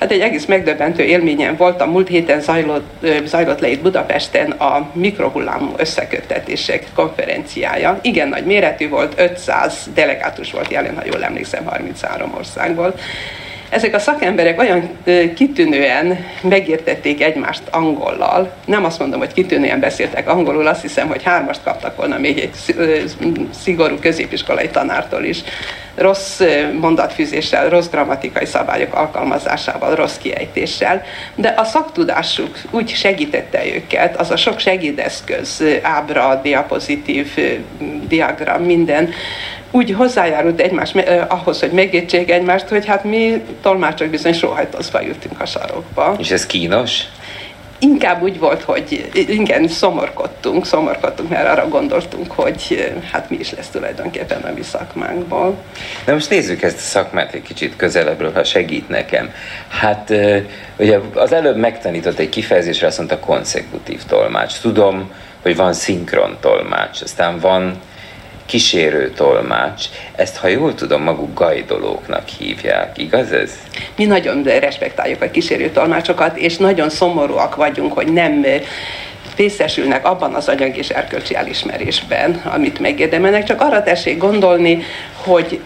Hát egy egész megdöbbentő élményem volt, a múlt héten zajlott, zajlott le itt Budapesten a mikrohullámú összeköttetések konferenciája. Igen nagy méretű volt, 500 delegátus volt jelen, ha jól emlékszem, 33 országból. Ezek a szakemberek olyan kitűnően megértették egymást angollal, nem azt mondom, hogy kitűnően beszéltek angolul, azt hiszem, hogy hármast kaptak volna még egy szigorú középiskolai tanártól is. Rossz mondatfűzéssel, rossz grammatikai szabályok alkalmazásával, rossz kiejtéssel, de a szaktudásuk úgy segítette őket, az a sok segédeszköz, ábra, diapozitív, diagram, minden, úgy hozzájárult egymás eh, ahhoz, hogy megértsék egymást, hogy hát mi tolmácsok bizony sóhajtozva jutunk a sarokba. És ez kínos? inkább úgy volt, hogy igen, szomorkodtunk, szomorkodtunk, mert arra gondoltunk, hogy hát mi is lesz tulajdonképpen a mi szakmánkból. Na most nézzük ezt a szakmát egy kicsit közelebbről, ha segít nekem. Hát ugye az előbb megtanított egy kifejezésre, azt mondta konszekutív tolmács. Tudom, hogy van szinkron tolmács, aztán van kísérő tolmács. Ezt, ha jól tudom, maguk gajdolóknak hívják, igaz ez? Mi nagyon respektáljuk a kísérő tolmácsokat, és nagyon szomorúak vagyunk, hogy nem részesülnek abban az anyag és erkölcsi elismerésben, amit megérdemelnek. Csak arra tessék gondolni, hogy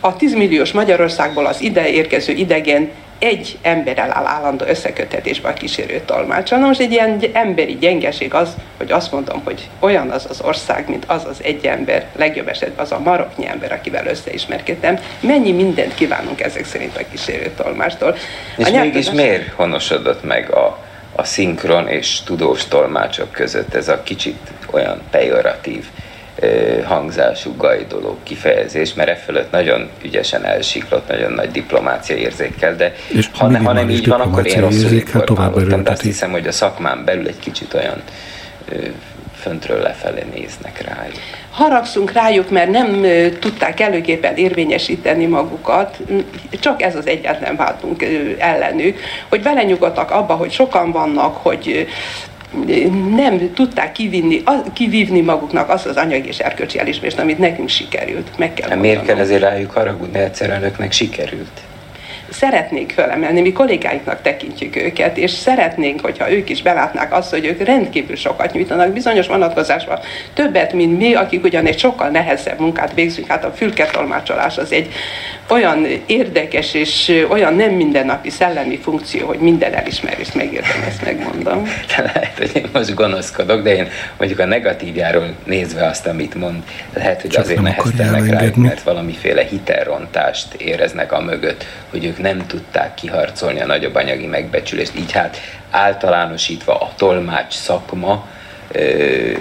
a 10 milliós Magyarországból az ide érkező idegen egy emberrel áll állandó összekötetésben a kísérő tolmácsa. Na most egy ilyen emberi gyengeség az, hogy azt mondom, hogy olyan az az ország, mint az az egy ember, legjobb esetben az a maroknyi ember, akivel összeismerkedtem. Mennyi mindent kívánunk ezek szerint a kísérő tolmástól. És a mégis miért honosodott meg a, a szinkron és tudós tolmácsok között ez a kicsit olyan pejoratív hangzású gajdoló kifejezés, mert e fölött nagyon ügyesen elsiklott, nagyon nagy diplomácia érzékkel, de és ha, ne, ha nem így van, akkor én rosszul informálódtam, de azt hiszem, hogy a szakmán belül egy kicsit olyan föntről lefelé néznek rájuk. Haragszunk rájuk, mert nem tudták előképpen érvényesíteni magukat, csak ez az egyetlen váltunk ellenük, hogy belenyugodtak abba, hogy sokan vannak, hogy nem tudták kivinni, az, kivívni maguknak azt az anyagi és erkölcsi elismerést, amit nekünk sikerült. Meg kell Miért kell ezért rájuk haragudni, egyszer önöknek sikerült? Szeretnénk fölemelni, mi kollégáinknak tekintjük őket, és szeretnénk, hogyha ők is belátnák azt, hogy ők rendkívül sokat nyújtanak bizonyos vonatkozásban, többet, mint mi, akik ugyan egy sokkal nehezebb munkát végzünk, hát a fülketolmácsolás az egy olyan érdekes és olyan nem mindennapi szellemi funkció, hogy minden elismerést megérdem, ezt megmondom. Lehet, hogy én most gonoszkodok, de én mondjuk a negatívjáról nézve azt, amit mond, lehet, hogy Csak azért neheztelnek rá, mert valamiféle hitelrontást éreznek a mögött, hogy ők nem tudták kiharcolni a nagyobb anyagi megbecsülést. Így hát általánosítva a tolmács szakma,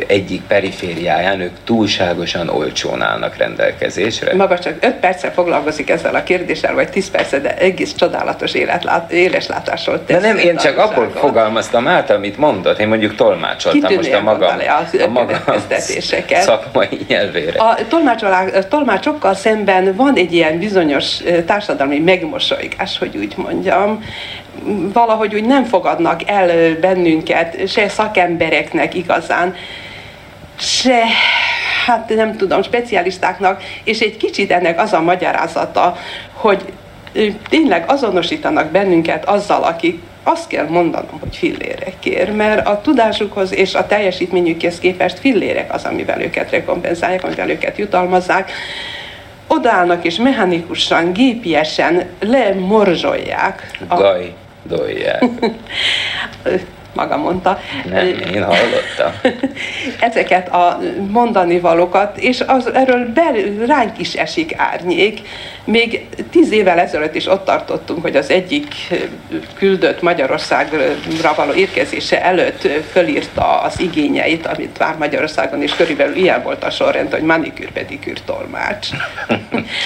egyik perifériáján ők túlságosan olcsón állnak rendelkezésre. Maga csak 5 perccel foglalkozik ezzel a kérdéssel, vagy 10 perccel, de egész csodálatos életlát, éleslátásról tesz. De nem, én csak abból fogalmaztam át, amit mondott. Én mondjuk tolmácsoltam most a magam, a magam szakmai nyelvére. A tolmácsokkal szemben van egy ilyen bizonyos társadalmi megmosolygás, hogy úgy mondjam, valahogy úgy nem fogadnak el bennünket, se szakembereknek igazán, se hát nem tudom, specialistáknak, és egy kicsit ennek az a magyarázata, hogy tényleg azonosítanak bennünket azzal, akik azt kell mondanom, hogy fillérekért, mert a tudásukhoz és a teljesítményükhez képest fillérek az, amivel őket rekompenzálják, amivel őket jutalmazzák. Odaállnak és mechanikusan, gépiesen lemorzsolják. Gaj Да. я. Maga mondta. Nem, én hallottam. Ezeket a mondani valókat, és az, erről belül ránk is esik árnyék. Még tíz évvel ezelőtt is ott tartottunk, hogy az egyik küldött Magyarországra való érkezése előtt fölírta az igényeit, amit vár Magyarországon, és körülbelül ilyen volt a sorrend, hogy manikűr, pedikűr, tolmács.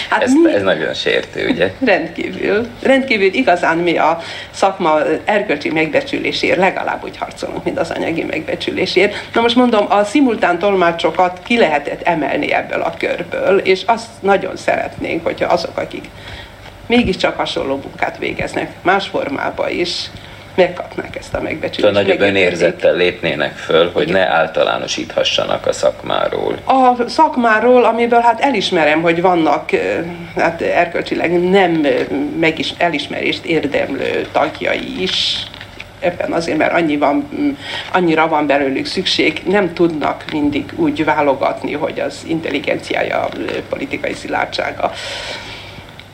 Hát ez, mi, ez nagyon sértő, ugye? Rendkívül. Rendkívül igazán mi a szakma erkölcsi megbecsülésért legalább úgy harcolunk, mint az anyagi megbecsülésért. Na most mondom, a szimultán tolmácsokat ki lehetett emelni ebből a körből, és azt nagyon szeretnénk, hogyha azok, akik mégiscsak hasonló munkát végeznek, más formában is, megkapnák ezt a megbecsülést. Szóval nagyobb önérzettel lépnének föl, hogy Igen. ne általánosíthassanak a szakmáról. A szakmáról, amiből hát elismerem, hogy vannak hát erkölcsileg nem megis, elismerést érdemlő tagjai is, ebben azért, mert annyi van, annyira van belőlük szükség, nem tudnak mindig úgy válogatni, hogy az intelligenciája, a politikai szilárdsága,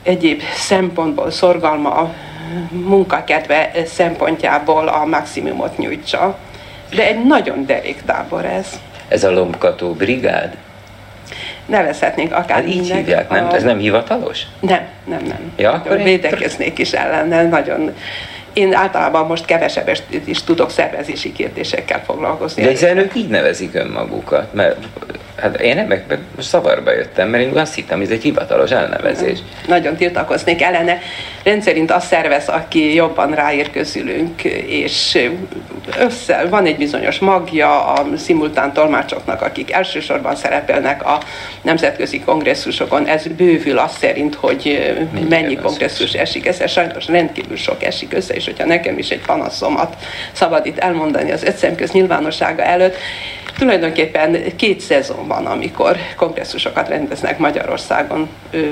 egyéb szempontból szorgalma, munkakedve szempontjából a maximumot nyújtsa. De egy nagyon derék tábor ez. Ez a lombkató brigád? Nevezhetnénk akár hát így hívják, nem? A... Ez nem hivatalos? Nem, nem, nem. Ja, akkor védekeznék is ellene, nagyon én általában most kevesebbet is tudok szervezési kérdésekkel foglalkozni. De hiszen ők így nevezik önmagukat, mert Hát én meg most szavarba jöttem, mert én azt hittem, hogy ez egy hivatalos elnevezés. Nagyon tiltakoznék ellene. Rendszerint azt szervez, aki jobban ráér közülünk, és össze, van egy bizonyos magja a szimultán tolmácsoknak, akik elsősorban szerepelnek a nemzetközi kongresszusokon. Ez bővül azt szerint, hogy mennyi kongresszus esik. Ez sajnos rendkívül sok esik össze, és hogyha nekem is egy panaszomat szabad itt elmondani az ötszemköz nyilvánossága előtt, Tulajdonképpen két szezon van, amikor kongresszusokat rendeznek Magyarországon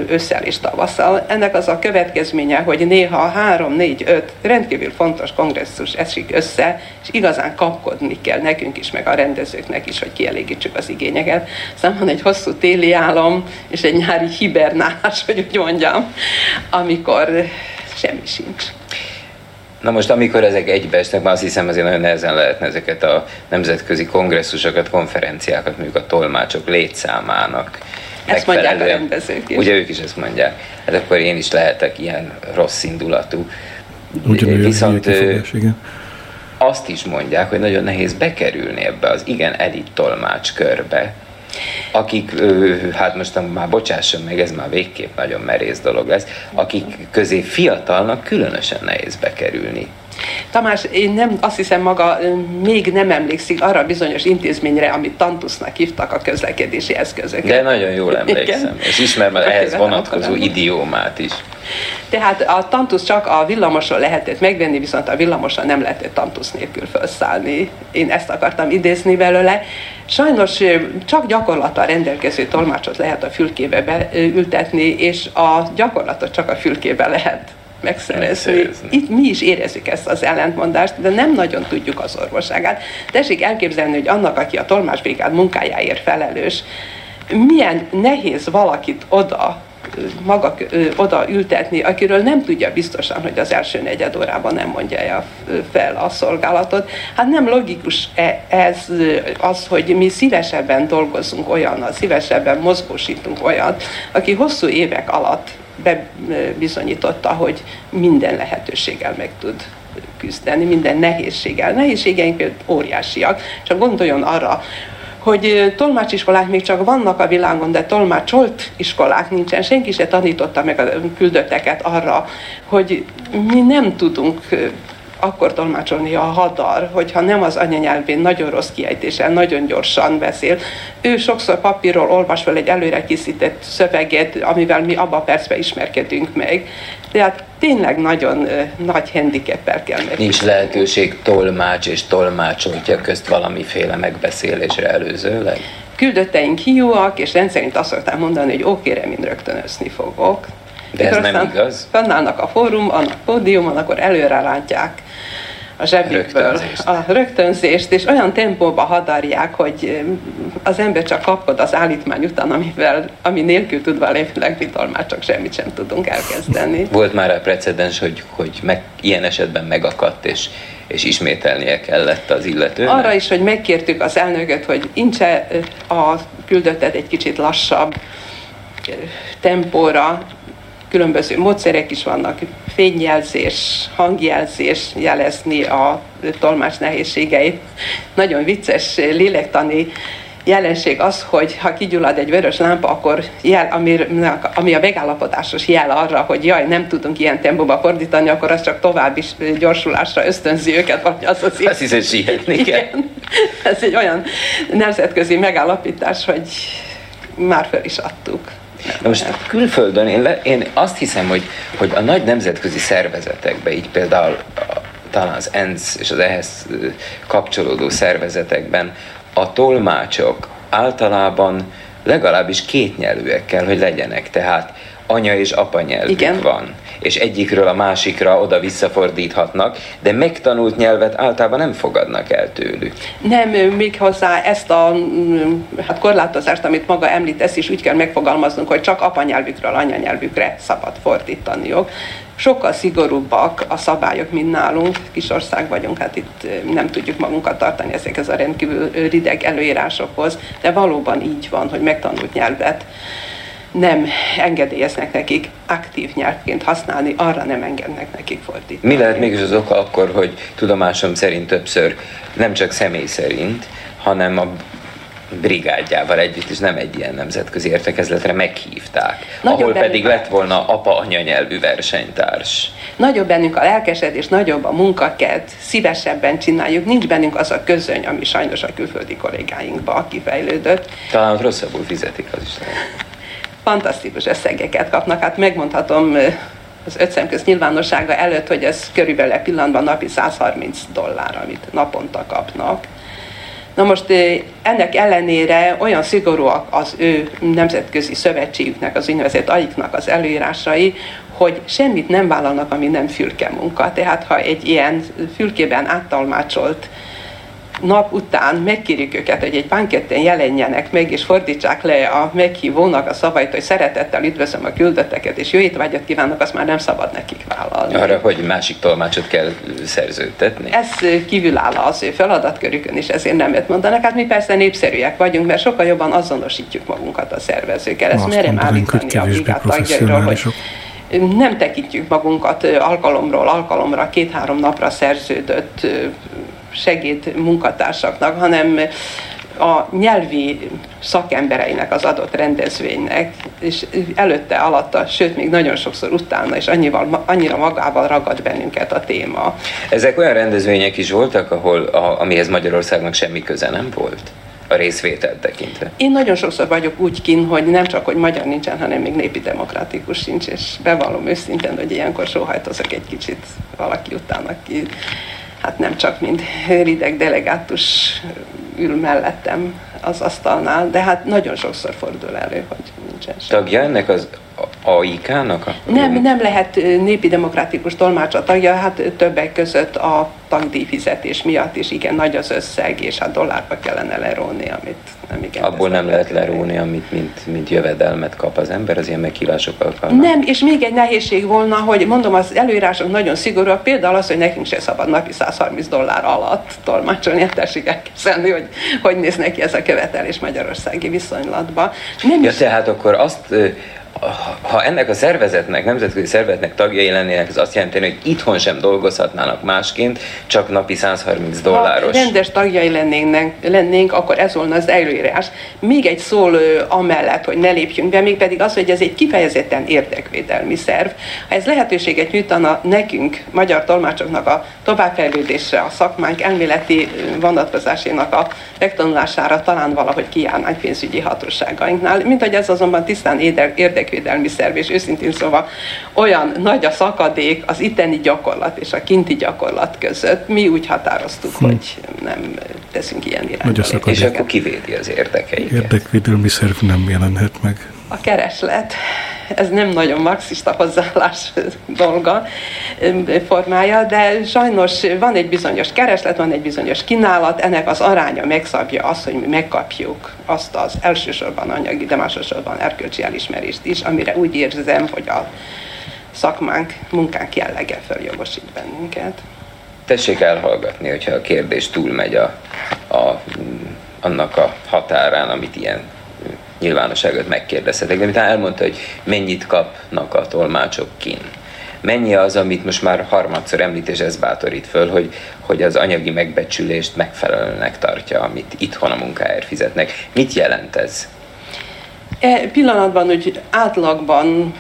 ősszel és tavasszal. Ennek az a következménye, hogy néha három, négy, öt rendkívül fontos kongresszus esik össze, és igazán kapkodni kell nekünk is, meg a rendezőknek is, hogy kielégítsük az igényeket. Aztán van egy hosszú téli álom, és egy nyári hibernálás, hogy úgy mondjam, amikor semmi sincs. Na most, amikor ezek egybeesnek, már azt hiszem azért nagyon nehezen lehetne ezeket a nemzetközi kongresszusokat, konferenciákat, mondjuk a tolmácsok létszámának ezt mondják a rendezők is. Ugye ők is ezt mondják. Hát akkor én is lehetek ilyen rossz indulatú. Ugyanúgy Viszont kifogás, igen. azt is mondják, hogy nagyon nehéz bekerülni ebbe az igen elit tolmács körbe, akik, hát most már bocsásson meg, ez már végképp nagyon merész dolog lesz, akik közé fiatalnak különösen nehéz bekerülni. Tamás, én nem, azt hiszem maga még nem emlékszik arra bizonyos intézményre, amit Tantusznak hívtak a közlekedési eszközöket. De nagyon jól emlékszem, Igen. és ismerem ehhez vonatkozó idiómát is. Tehát a tantusz csak a villamoson lehetett megvenni, viszont a villamoson nem lehetett tantusz nélkül felszállni. Én ezt akartam idézni belőle. Sajnos csak gyakorlattal rendelkező tolmácsot lehet a fülkébe beültetni, és a gyakorlatot csak a fülkébe lehet megszerezni. Itt mi is érezzük ezt az ellentmondást, de nem nagyon tudjuk az orvosságát. Tessék elképzelni, hogy annak, aki a tolmácsbrigád munkájáért felelős, milyen nehéz valakit oda maga oda ültetni, akiről nem tudja biztosan, hogy az első negyed órában nem mondja fel a szolgálatot. Hát nem logikus e, ez az, hogy mi szívesebben dolgozunk olyannal, szívesebben mozgósítunk olyat, aki hosszú évek alatt bebizonyította, hogy minden lehetőséggel meg tud küzdeni, minden nehézséggel. Nehézségeink óriásiak, csak gondoljon arra, hogy tolmácsiskolák még csak vannak a világon, de tolmácsolt iskolák nincsen. Senki se tanította meg a küldötteket arra, hogy mi nem tudunk akkor tolmácsolni a hadar, hogyha nem az anyanyelvén nagyon rossz kiejtéssel, nagyon gyorsan beszél. Ő sokszor papírról olvas fel egy előre készített szöveget, amivel mi abba a percben ismerkedünk meg. Tehát tényleg nagyon uh, nagy handicappel kell meg. Nincs lehetőség tolmács és tolmácsoltja közt valamiféle megbeszélésre előzőleg? Küldötteink hiúak, és rendszerint azt szokták mondani, hogy ókére, mind rögtönözni fogok. De ez nem igaz? Fennállnak a fórum, a pódiumon, akkor előre látják a zsebükből a rögtönzést, és olyan tempóba hadarják, hogy az ember csak kapod az állítmány után, amivel, ami nélkül tudva lépnek, mi már csak semmit sem tudunk elkezdeni. Volt már a precedens, hogy, hogy meg, ilyen esetben megakadt, és és ismételnie kellett az illetőnek? Arra is, hogy megkértük az elnököt, hogy incse a küldöttet egy kicsit lassabb tempóra, különböző módszerek is vannak, fényjelzés, hangjelzés jelezni a tolmács nehézségeit. Nagyon vicces lélektani jelenség az, hogy ha kigyullad egy vörös lámpa, akkor jel, ami, ami a megállapodásos jel arra, hogy jaj, nem tudunk ilyen tempóba fordítani, akkor az csak további gyorsulásra ösztönzi őket, vagy az az Azt hiszem, sietni kell. Ez egy olyan nemzetközi megállapítás, hogy már fel is adtuk. Na most külföldön én, le, én azt hiszem, hogy, hogy a nagy nemzetközi szervezetekben, így például talán az ENSZ és az ehhez kapcsolódó szervezetekben a tolmácsok általában legalábbis kétnyelvűek kell, hogy legyenek. Tehát anya és apa nyelvük Igen. van és egyikről a másikra oda visszafordíthatnak, de megtanult nyelvet általában nem fogadnak el tőlük. Nem, még hozzá ezt a mm, hát korlátozást, amit maga említ, ezt is úgy kell megfogalmaznunk, hogy csak apanyelvükről anyanyelvükre szabad fordítaniuk sokkal szigorúbbak a szabályok, mint nálunk. Kisország vagyunk, hát itt nem tudjuk magunkat tartani ezekhez a rendkívül rideg előírásokhoz, de valóban így van, hogy megtanult nyelvet nem engedélyeznek nekik aktív nyelvként használni, arra nem engednek nekik fordítani. Mi lehet mégis az oka akkor, hogy tudomásom szerint többször nem csak személy szerint, hanem a brigádjával együtt, és nem egy ilyen nemzetközi értekezletre meghívták, Nagyobb ahol pedig lett volna apa-anya nyelvű versenytárs. Nagyobb bennünk a lelkesedés, nagyobb a munkaked, szívesebben csináljuk, nincs bennünk az a közöny, ami sajnos a külföldi kollégáinkba kifejlődött. Talán rosszabbul fizetik az is. Fantasztikus összegeket kapnak, hát megmondhatom az öt köz nyilvánossága előtt, hogy ez körülbelül pillanatban napi 130 dollár, amit naponta kapnak. Na most ennek ellenére olyan szigorúak az ő nemzetközi szövetségüknek, az úgynevezett AIK-nak az előírásai, hogy semmit nem vállalnak, ami nem fülke munka. Tehát ha egy ilyen fülkében áttalmácsolt nap után megkérjük őket, hogy egy banketten jelenjenek meg, és fordítsák le a meghívónak a szavait, hogy szeretettel üdvözlöm a küldötteket, és jó étvágyat kívánok, azt már nem szabad nekik vállalni. Arra, hogy másik tolmácsot kell szerződtetni? Ez kívül áll az ő feladatkörükön, és ezért nem lehet mondanak. Hát mi persze népszerűek vagyunk, mert sokkal jobban azonosítjuk magunkat a szervezőkkel. Ezt merem állítani a brigát tagjairól, hogy nem tekintjük magunkat alkalomról alkalomra, két-három napra szerződött segéd munkatársaknak, hanem a nyelvi szakembereinek az adott rendezvénynek, és előtte, alatta, sőt, még nagyon sokszor utána, és annyival, annyira magával ragad bennünket a téma. Ezek olyan rendezvények is voltak, ahol, a, amihez Magyarországnak semmi köze nem volt? a részvételt tekintve? Én nagyon sokszor vagyok úgy kin, hogy nem csak, hogy magyar nincsen, hanem még népi demokratikus sincs, és bevallom őszintén, hogy ilyenkor sóhajtozok egy kicsit valaki után, aki hát nem csak mint rideg delegátus ül mellettem az asztalnál, de hát nagyon sokszor fordul elő, hogy nincsen sem. Tagja ennek az AIK-nak? A... Nem, nem lehet népi demokratikus tolmácsa tagja, hát többek között a tagdíjfizetés miatt is igen nagy az összeg, és hát dollárba kellene leróni, amit nem igen. Abból nem lehet leróni, amit mint, mint jövedelmet kap az ember az ilyen meghívások alkalmával. Nem, és még egy nehézség volna, hogy mondom, az előírások nagyon szigorúak, például az, hogy nekünk se szabad napi 130 dollár alatt tolmácsolni, hát tessék elképzelni, hogy hogy néz neki ez a követelés magyarországi viszonylatban. Nem ja, is... tehát akkor azt ha ennek a szervezetnek, nemzetközi szervezetnek tagjai lennének, ez azt jelenti, hogy itthon sem dolgozhatnának másként, csak napi 130 dolláros. Ha rendes tagjai lennénk, lennénk akkor ez volna az előírás. Még egy szól amellett, hogy ne lépjünk be, még pedig az, hogy ez egy kifejezetten érdekvédelmi szerv. Ha ez lehetőséget nyújtana nekünk, magyar tolmácsoknak a továbbfejlődésre, a szakmánk elméleti vonatkozásénak a megtanulására talán valahogy kiállnánk pénzügyi hatóságainknál, mint hogy ez azonban tisztán érdek érdekvédelmi szerv, és őszintén szóval olyan nagy a szakadék az itteni gyakorlat és a kinti gyakorlat között. Mi úgy határoztuk, hm. hogy nem teszünk ilyen irányba. És akkor kivédi az érdekeiket. Érdekvédelmi szerv nem jelenhet meg. A kereslet ez nem nagyon marxista hozzáállás dolga, formája, de sajnos van egy bizonyos kereslet, van egy bizonyos kínálat, ennek az aránya megszabja azt, hogy mi megkapjuk azt az elsősorban anyagi, de másosorban erkölcsi elismerést is, amire úgy érzem, hogy a szakmánk, munkánk jellege följogosít bennünket. Tessék elhallgatni, hogyha a kérdés túlmegy a, a, annak a határán, amit ilyen nyilvánosságot megkérdezhetek, de miután elmondta, hogy mennyit kapnak a tolmácsok kin. Mennyi az, amit most már harmadszor említ, és ez bátorít föl, hogy, hogy az anyagi megbecsülést megfelelőnek tartja, amit itthon a munkáért fizetnek. Mit jelent ez? E pillanatban hogy átlagban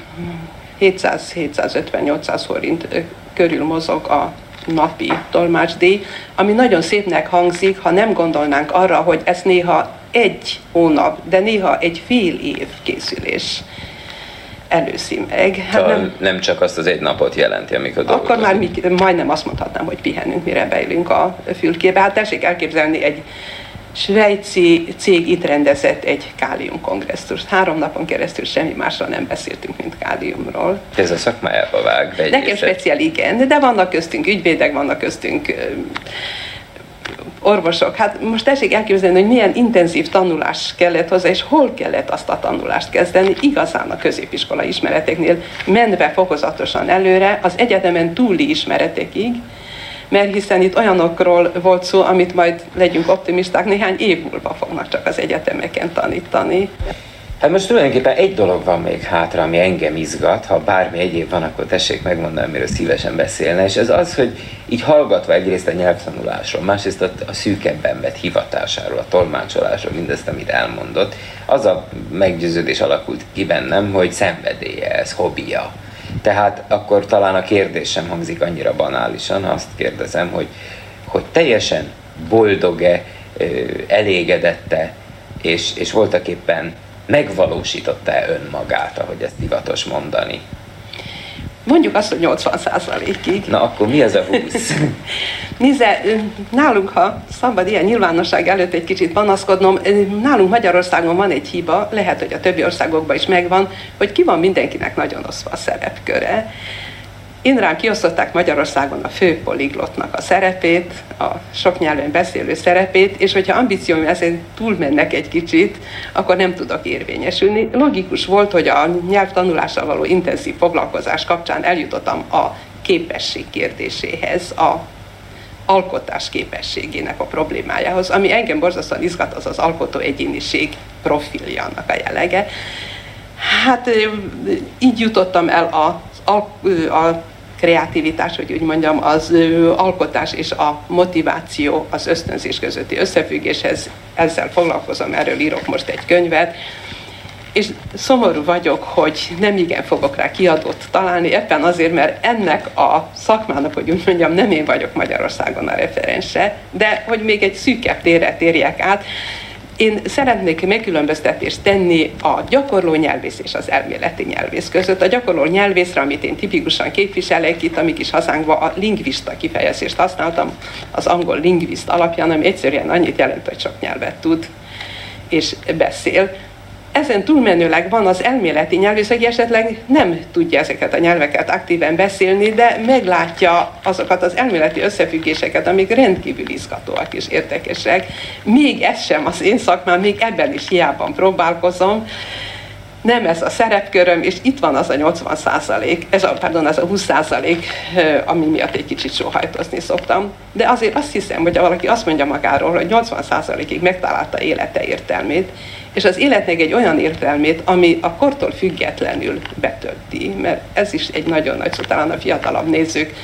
700-750-800 forint körül mozog a napi tolmácsdíj, ami nagyon szépnek hangzik, ha nem gondolnánk arra, hogy ez néha egy hónap, de néha egy fél év készülés előszi meg. Hát nem, nem csak azt az egy napot jelenti, amikor dolgozunk. Akkor már mi, majdnem azt mondhatnám, hogy pihenünk, mire beülünk a fülkébe. Hát tessék elképzelni egy svájci cég itt rendezett egy káliumkongresszust. Három napon keresztül semmi másról nem beszéltünk, mint káliumról. Ez a szakmájába vág. Nekem speciál, igen, de vannak köztünk ügyvédek, vannak köztünk orvosok. Hát most tessék elképzelni, hogy milyen intenzív tanulás kellett hozzá, és hol kellett azt a tanulást kezdeni, igazán a középiskola ismereteknél, menve fokozatosan előre, az egyetemen túli ismeretekig, mert hiszen itt olyanokról volt szó, amit majd legyünk optimisták, néhány év múlva fognak csak az egyetemeken tanítani. Hát most tulajdonképpen egy dolog van még hátra, ami engem izgat, ha bármi egyéb van, akkor tessék megmondani, amiről szívesen beszélne, és ez az, hogy így hallgatva egyrészt a nyelvtanulásról, másrészt a, a szűkebben vett hivatásáról, a tolmácsolásról, mindezt, amit elmondott, az a meggyőződés alakult ki bennem, hogy szenvedélye ez, hobbija. Tehát akkor talán a kérdés sem hangzik annyira banálisan, ha azt kérdezem, hogy, hogy teljesen boldog-e, elégedette, és, és voltak éppen megvalósította-e önmagát, ahogy ezt divatos mondani? Mondjuk azt, hogy 80 százalékig. Na akkor mi az a 20? Nézze, nálunk, ha szabad ilyen nyilvánosság előtt egy kicsit panaszkodnom, nálunk Magyarországon van egy hiba, lehet, hogy a többi országokban is megvan, hogy ki van mindenkinek nagyon oszva a szerepköre. Én rám kiosztották Magyarországon a fő poliglotnak a szerepét, a sok nyelven beszélő szerepét, és hogyha ambícióim ezen túlmennek egy kicsit, akkor nem tudok érvényesülni. Logikus volt, hogy a nyelvtanulással való intenzív foglalkozás kapcsán eljutottam a képesség kérdéséhez, a alkotás képességének a problémájához, ami engem borzasztóan izgat, az az alkotó egyéniség profilja annak a jellege. Hát így jutottam el a, a, a kreativitás, hogy úgy mondjam, az alkotás és a motiváció, az ösztönzés közötti összefüggéshez. Ezzel foglalkozom, erről írok most egy könyvet. És szomorú vagyok, hogy nem igen fogok rá kiadót találni, ebben azért, mert ennek a szakmának, hogy úgy mondjam, nem én vagyok Magyarországon a referense, de hogy még egy szűkebb térre térjek át, én szeretnék megkülönböztetést tenni a gyakorló nyelvész és az elméleti nyelvész között. A gyakorló nyelvészre, amit én tipikusan képviselek itt, amik is hazánkban a lingvista kifejezést használtam, az angol lingvist alapján, ami egyszerűen annyit jelent, hogy sok nyelvet tud és beszél ezen túlmenőleg van az elméleti nyelvész, aki esetleg nem tudja ezeket a nyelveket aktíven beszélni, de meglátja azokat az elméleti összefüggéseket, amik rendkívül izgatóak és érdekesek. Még ez sem az én szakmám, még ebben is hiában próbálkozom nem ez a szerepköröm, és itt van az a 80 százalék, ez a, pardon, az a 20 százalék, ami miatt egy kicsit sóhajtozni szoktam. De azért azt hiszem, hogy valaki azt mondja magáról, hogy 80 százalékig megtalálta élete értelmét, és az életnek egy olyan értelmét, ami a kortól függetlenül betölti, mert ez is egy nagyon nagy szó, talán a fiatalabb nézők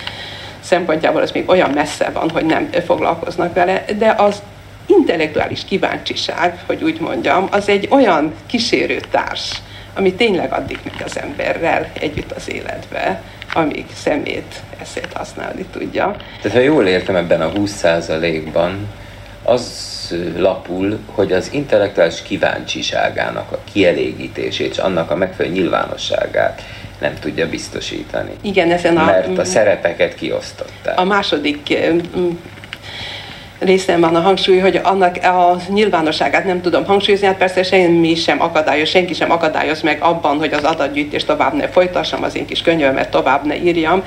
szempontjából ez még olyan messze van, hogy nem foglalkoznak vele, de az intellektuális kíváncsiság, hogy úgy mondjam, az egy olyan kísérőtárs, ami tényleg addig megy az emberrel együtt az életbe, amíg szemét, eszét használni tudja. Tehát ha jól értem ebben a 20%-ban, az lapul, hogy az intellektuális kíváncsiságának a kielégítését és annak a megfelelő nyilvánosságát nem tudja biztosítani. Igen, ezen a... Mert a szerepeket kiosztották. A második részem van a hangsúly, hogy annak a nyilvánosságát nem tudom hangsúlyozni, hát persze semmi sem akadályoz, senki sem akadályoz meg abban, hogy az adatgyűjtést tovább ne folytassam, az én kis könyvemet tovább ne írjam,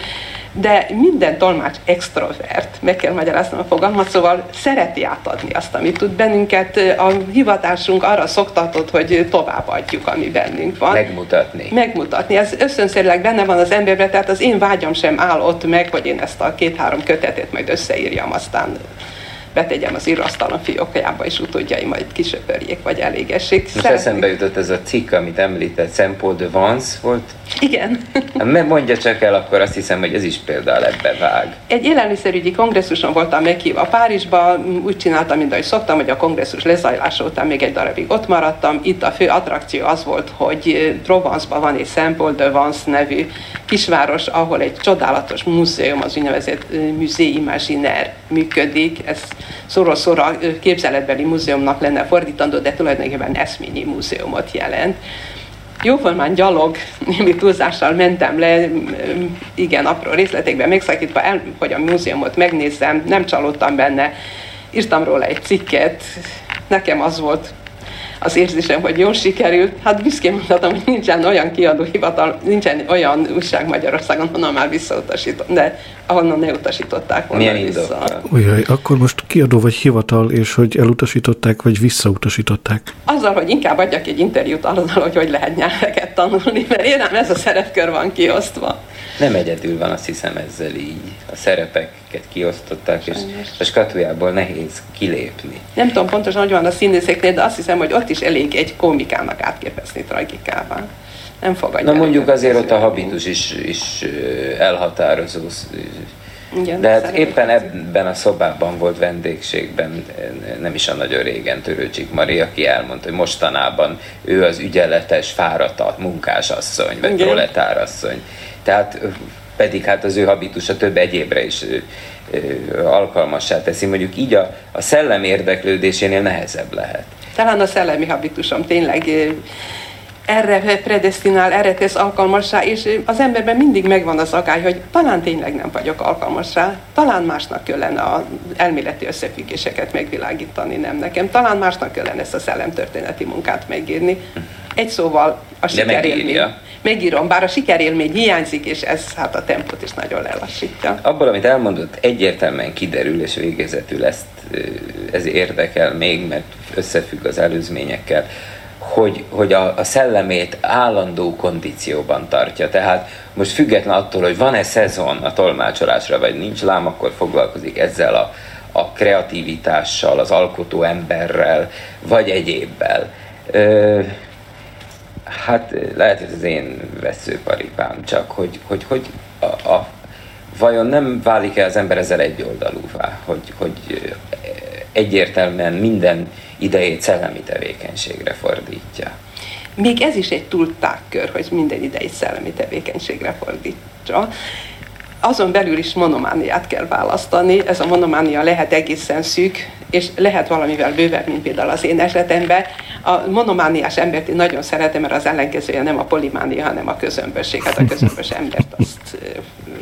de minden tolmács extrovert, meg kell magyaráznom a fogalmat, szóval szereti átadni azt, amit tud bennünket. A hivatásunk arra szoktatott, hogy továbbadjuk, ami bennünk van. Megmutatni. Megmutatni. Ez összönszerűleg benne van az emberben, tehát az én vágyam sem áll ott meg, hogy én ezt a két-három kötetet majd összeírjam, aztán betegyem az írasztalon fiókjába, és utódjai majd kisöpörjék, vagy elégessék. Most Szeretnék... eszembe jutott ez a cikk, amit említett, Szempo de Vance volt. Igen. Hát mondja csak el, akkor azt hiszem, hogy ez is például ebbe vág. Egy élelmiszerügyi kongresszuson voltam meghívva Párizsba, úgy csináltam, mint ahogy szoktam, hogy a kongresszus lezajlása után még egy darabig ott maradtam. Itt a fő attrakció az volt, hogy Provence-ban van egy Szempo de Vance nevű kisváros, ahol egy csodálatos múzeum, az úgynevezett Musée Imaginaire működik. Ez szóról szóra képzeletbeli múzeumnak lenne fordítandó, de tulajdonképpen eszményi múzeumot jelent. Jóformán gyalog, némi túlzással mentem le, igen, apró részletekben megszakítva, el, hogy a múzeumot megnézzem, nem csalódtam benne, írtam róla egy cikket, nekem az volt az érzésem, hogy jól sikerült. Hát büszkén mondhatom, hogy nincsen olyan kiadóhivatal, nincsen olyan újság Magyarországon, honnan már visszautasított, de ahonnan ne utasították volna Milyen vissza. Ujjaj, akkor most kiadó vagy hivatal, és hogy elutasították, vagy visszautasították? Azzal, hogy inkább adjak egy interjút azzal, hogy hogy lehet nyelveket tanulni, mert én nem ez a szerepkör van kiosztva. Nem egyedül van, azt hiszem ezzel így. A szerepeket kiosztották, és a skatujából nehéz kilépni. Nem tudom pontosan, hogy van a színészeknél, de azt hiszem, hogy ott is elég egy komikának átképezni tragikával. Nem fogadja. Na mondjuk azért ott a habitus is, is elhatározó igen, De hát éppen ebben a szobában volt vendégségben, nem is a nagyon régen Törőcsik Mari, aki elmondta, hogy mostanában ő az ügyeletes, fáradt munkásasszony, vagy proletárasszony. Tehát pedig hát az ő habitusa több egyébre is alkalmassá teszi. Mondjuk így a, a szellem érdeklődésénél nehezebb lehet. Talán a szellemi habitusom tényleg erre predestinál, erre tesz alkalmassá, és az emberben mindig megvan az agály, hogy talán tényleg nem vagyok alkalmas rá, talán másnak kellene az elméleti összefüggéseket megvilágítani, nem nekem, talán másnak kellene ezt a szellemtörténeti munkát megírni. Egy szóval a sikerélmény. Megírom, bár a sikerélmény hiányzik, és ez hát a tempót is nagyon lelassítja. Abból, amit elmondott, egyértelműen kiderül, és végezetül ezt ez érdekel még, mert összefügg az előzményekkel, hogy, hogy a, a szellemét állandó kondícióban tartja. Tehát most független attól, hogy van-e szezon a tolmácsolásra, vagy nincs lám, akkor foglalkozik ezzel a, a kreativitással, az alkotó emberrel, vagy egyébbel. Ö, hát lehet, hogy az én veszőparipám csak, hogy, hogy, hogy a, a, vajon nem válik-e az ember ezzel egyoldalúvá, hogy, hogy egyértelműen minden idejét szellemi tevékenységre fordítja. Még ez is egy túl kör, hogy minden idejét szellemi tevékenységre fordítsa. Azon belül is monomániát kell választani. Ez a monománia lehet egészen szűk, és lehet valamivel bővebb, mint például az én esetemben. A monomániás embert én nagyon szeretem, mert az ellenkezője nem a polimánia, hanem a közömbösség. Hát a közömbös embert azt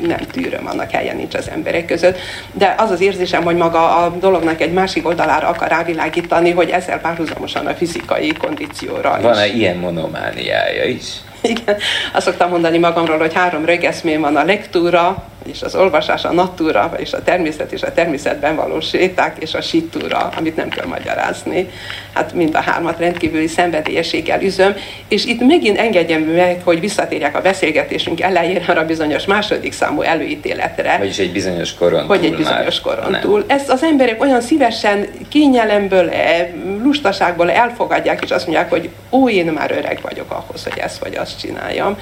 nem tűröm, annak helyen nincs az emberek között. De az az érzésem, hogy maga a dolognak egy másik oldalára akar rávilágítani, hogy ezzel párhuzamosan a fizikai kondícióra Van-e ilyen monomániája is? Igen, azt szoktam mondani magamról, hogy három rögeszmém van a lektúra, és az olvasás, a natúra, és a természet és a természetben való séták, és a sitúra, amit nem kell magyarázni. Hát mind a hármat rendkívüli szenvedélyességgel üzöm, és itt megint engedjem meg, hogy visszatérjek a beszélgetésünk elejére arra bizonyos második számú előítéletre. Vagyis egy bizonyos koron Hogy egy bizonyos koron túl. Ezt az emberek olyan szívesen kényelemből, e, lustaságból elfogadják, és azt mondják, hogy ó, én már öreg vagyok ahhoz, hogy ezt vagy azt csináljam.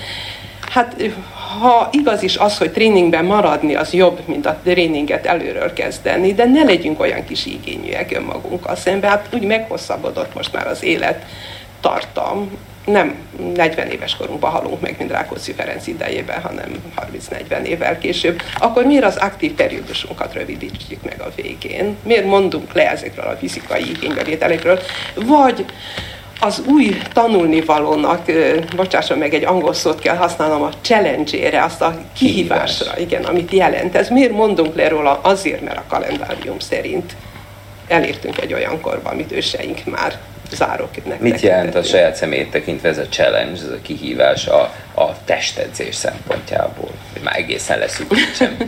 Hát ha igaz is az, hogy tréningben maradni, az jobb, mint a tréninget előről kezdeni, de ne legyünk olyan kis igényűek önmagunkkal szemben. Hát úgy meghosszabbodott most már az élet tartam. Nem 40 éves korunkban halunk meg, mint Rákóczi Ferenc idejében, hanem 30-40 évvel később. Akkor miért az aktív periódusunkat rövidítjük meg a végén? Miért mondunk le ezekről a fizikai igénybevételekről? Vagy az új tanulnivalónak, bocsásson meg, egy angol szót kell használnom, a challenge-ére, azt a kihívásra, igen, amit jelent. Ez miért mondunk le róla? Azért, mert a kalendárium szerint elértünk egy olyan korba, amit őseink már záróképnek Mit jelent a saját személyét tekintve ez a challenge, ez a kihívás a, a testedzés szempontjából? Már egészen leszűkítsem.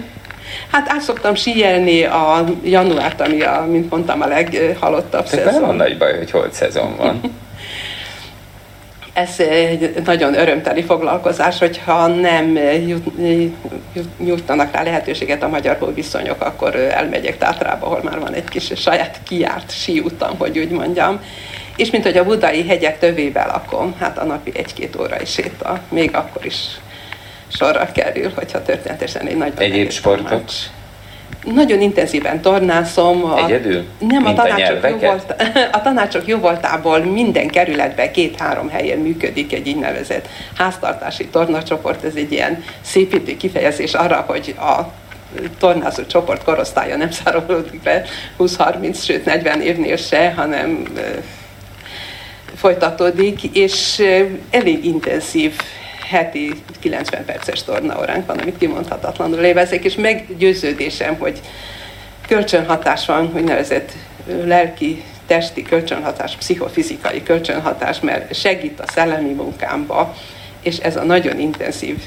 Hát át szoktam síelni a januárt, ami, a, mint mondtam, a leghalottabb szezon. Nem van nagy baj, hogy holt szezon van. ez egy nagyon örömteli foglalkozás, hogyha nem jut, jutnak rá lehetőséget a magyar viszonyok, akkor elmegyek Tátrába, ahol már van egy kis saját kiárt síutam, hogy úgy mondjam. És mint hogy a budai hegyek tövébe lakom, hát a napi egy-két óra is séta, még akkor is sorra kerül, hogyha történetesen egy nagy Egyéb sportok? Tanács nagyon intenzíven tornászom. A, Egyedül? Nem, a tanácsok, jó volt, a tanácsok jó voltából minden kerületben két-három helyen működik egy így nevezett háztartási tornacsoport. Ez egy ilyen szépítő kifejezés arra, hogy a tornázó csoport korosztálya nem szárolódik be 20-30, sőt 40 évnél se, hanem folytatódik, és elég intenzív heti 90 perces tornaóránk van, amit kimondhatatlanul lévezek, és meggyőződésem, hogy kölcsönhatás van, úgynevezett lelki, testi kölcsönhatás, pszichofizikai kölcsönhatás, mert segít a szellemi munkámba, és ez a nagyon intenzív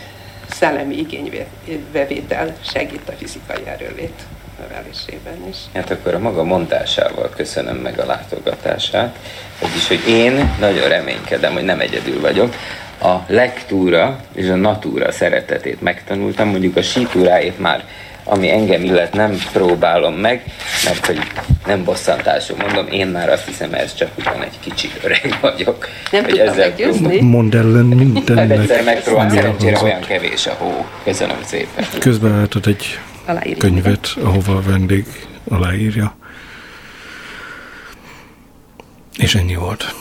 szellemi igénybevétel segít a fizikai erőlét növelésében is. Hát akkor a maga mondásával köszönöm meg a látogatását, vagyis, hogy én nagyon reménykedem, hogy nem egyedül vagyok, a lektúra és a natúra szeretetét megtanultam, mondjuk a sítúráét már ami engem illet nem próbálom meg, mert hogy nem bosszantású mondom, én már azt hiszem, ez csak ugyan egy kicsit öreg vagyok. Nem hogy ezzel meggyőzni? Mondd ellen mindennek. Hát egyszer megpróbálom, szerencsére olyan kevés a hó. Köszönöm szépen. Közben látod egy Aláírja. könyvet, ahova a vendég aláírja. És ennyi volt.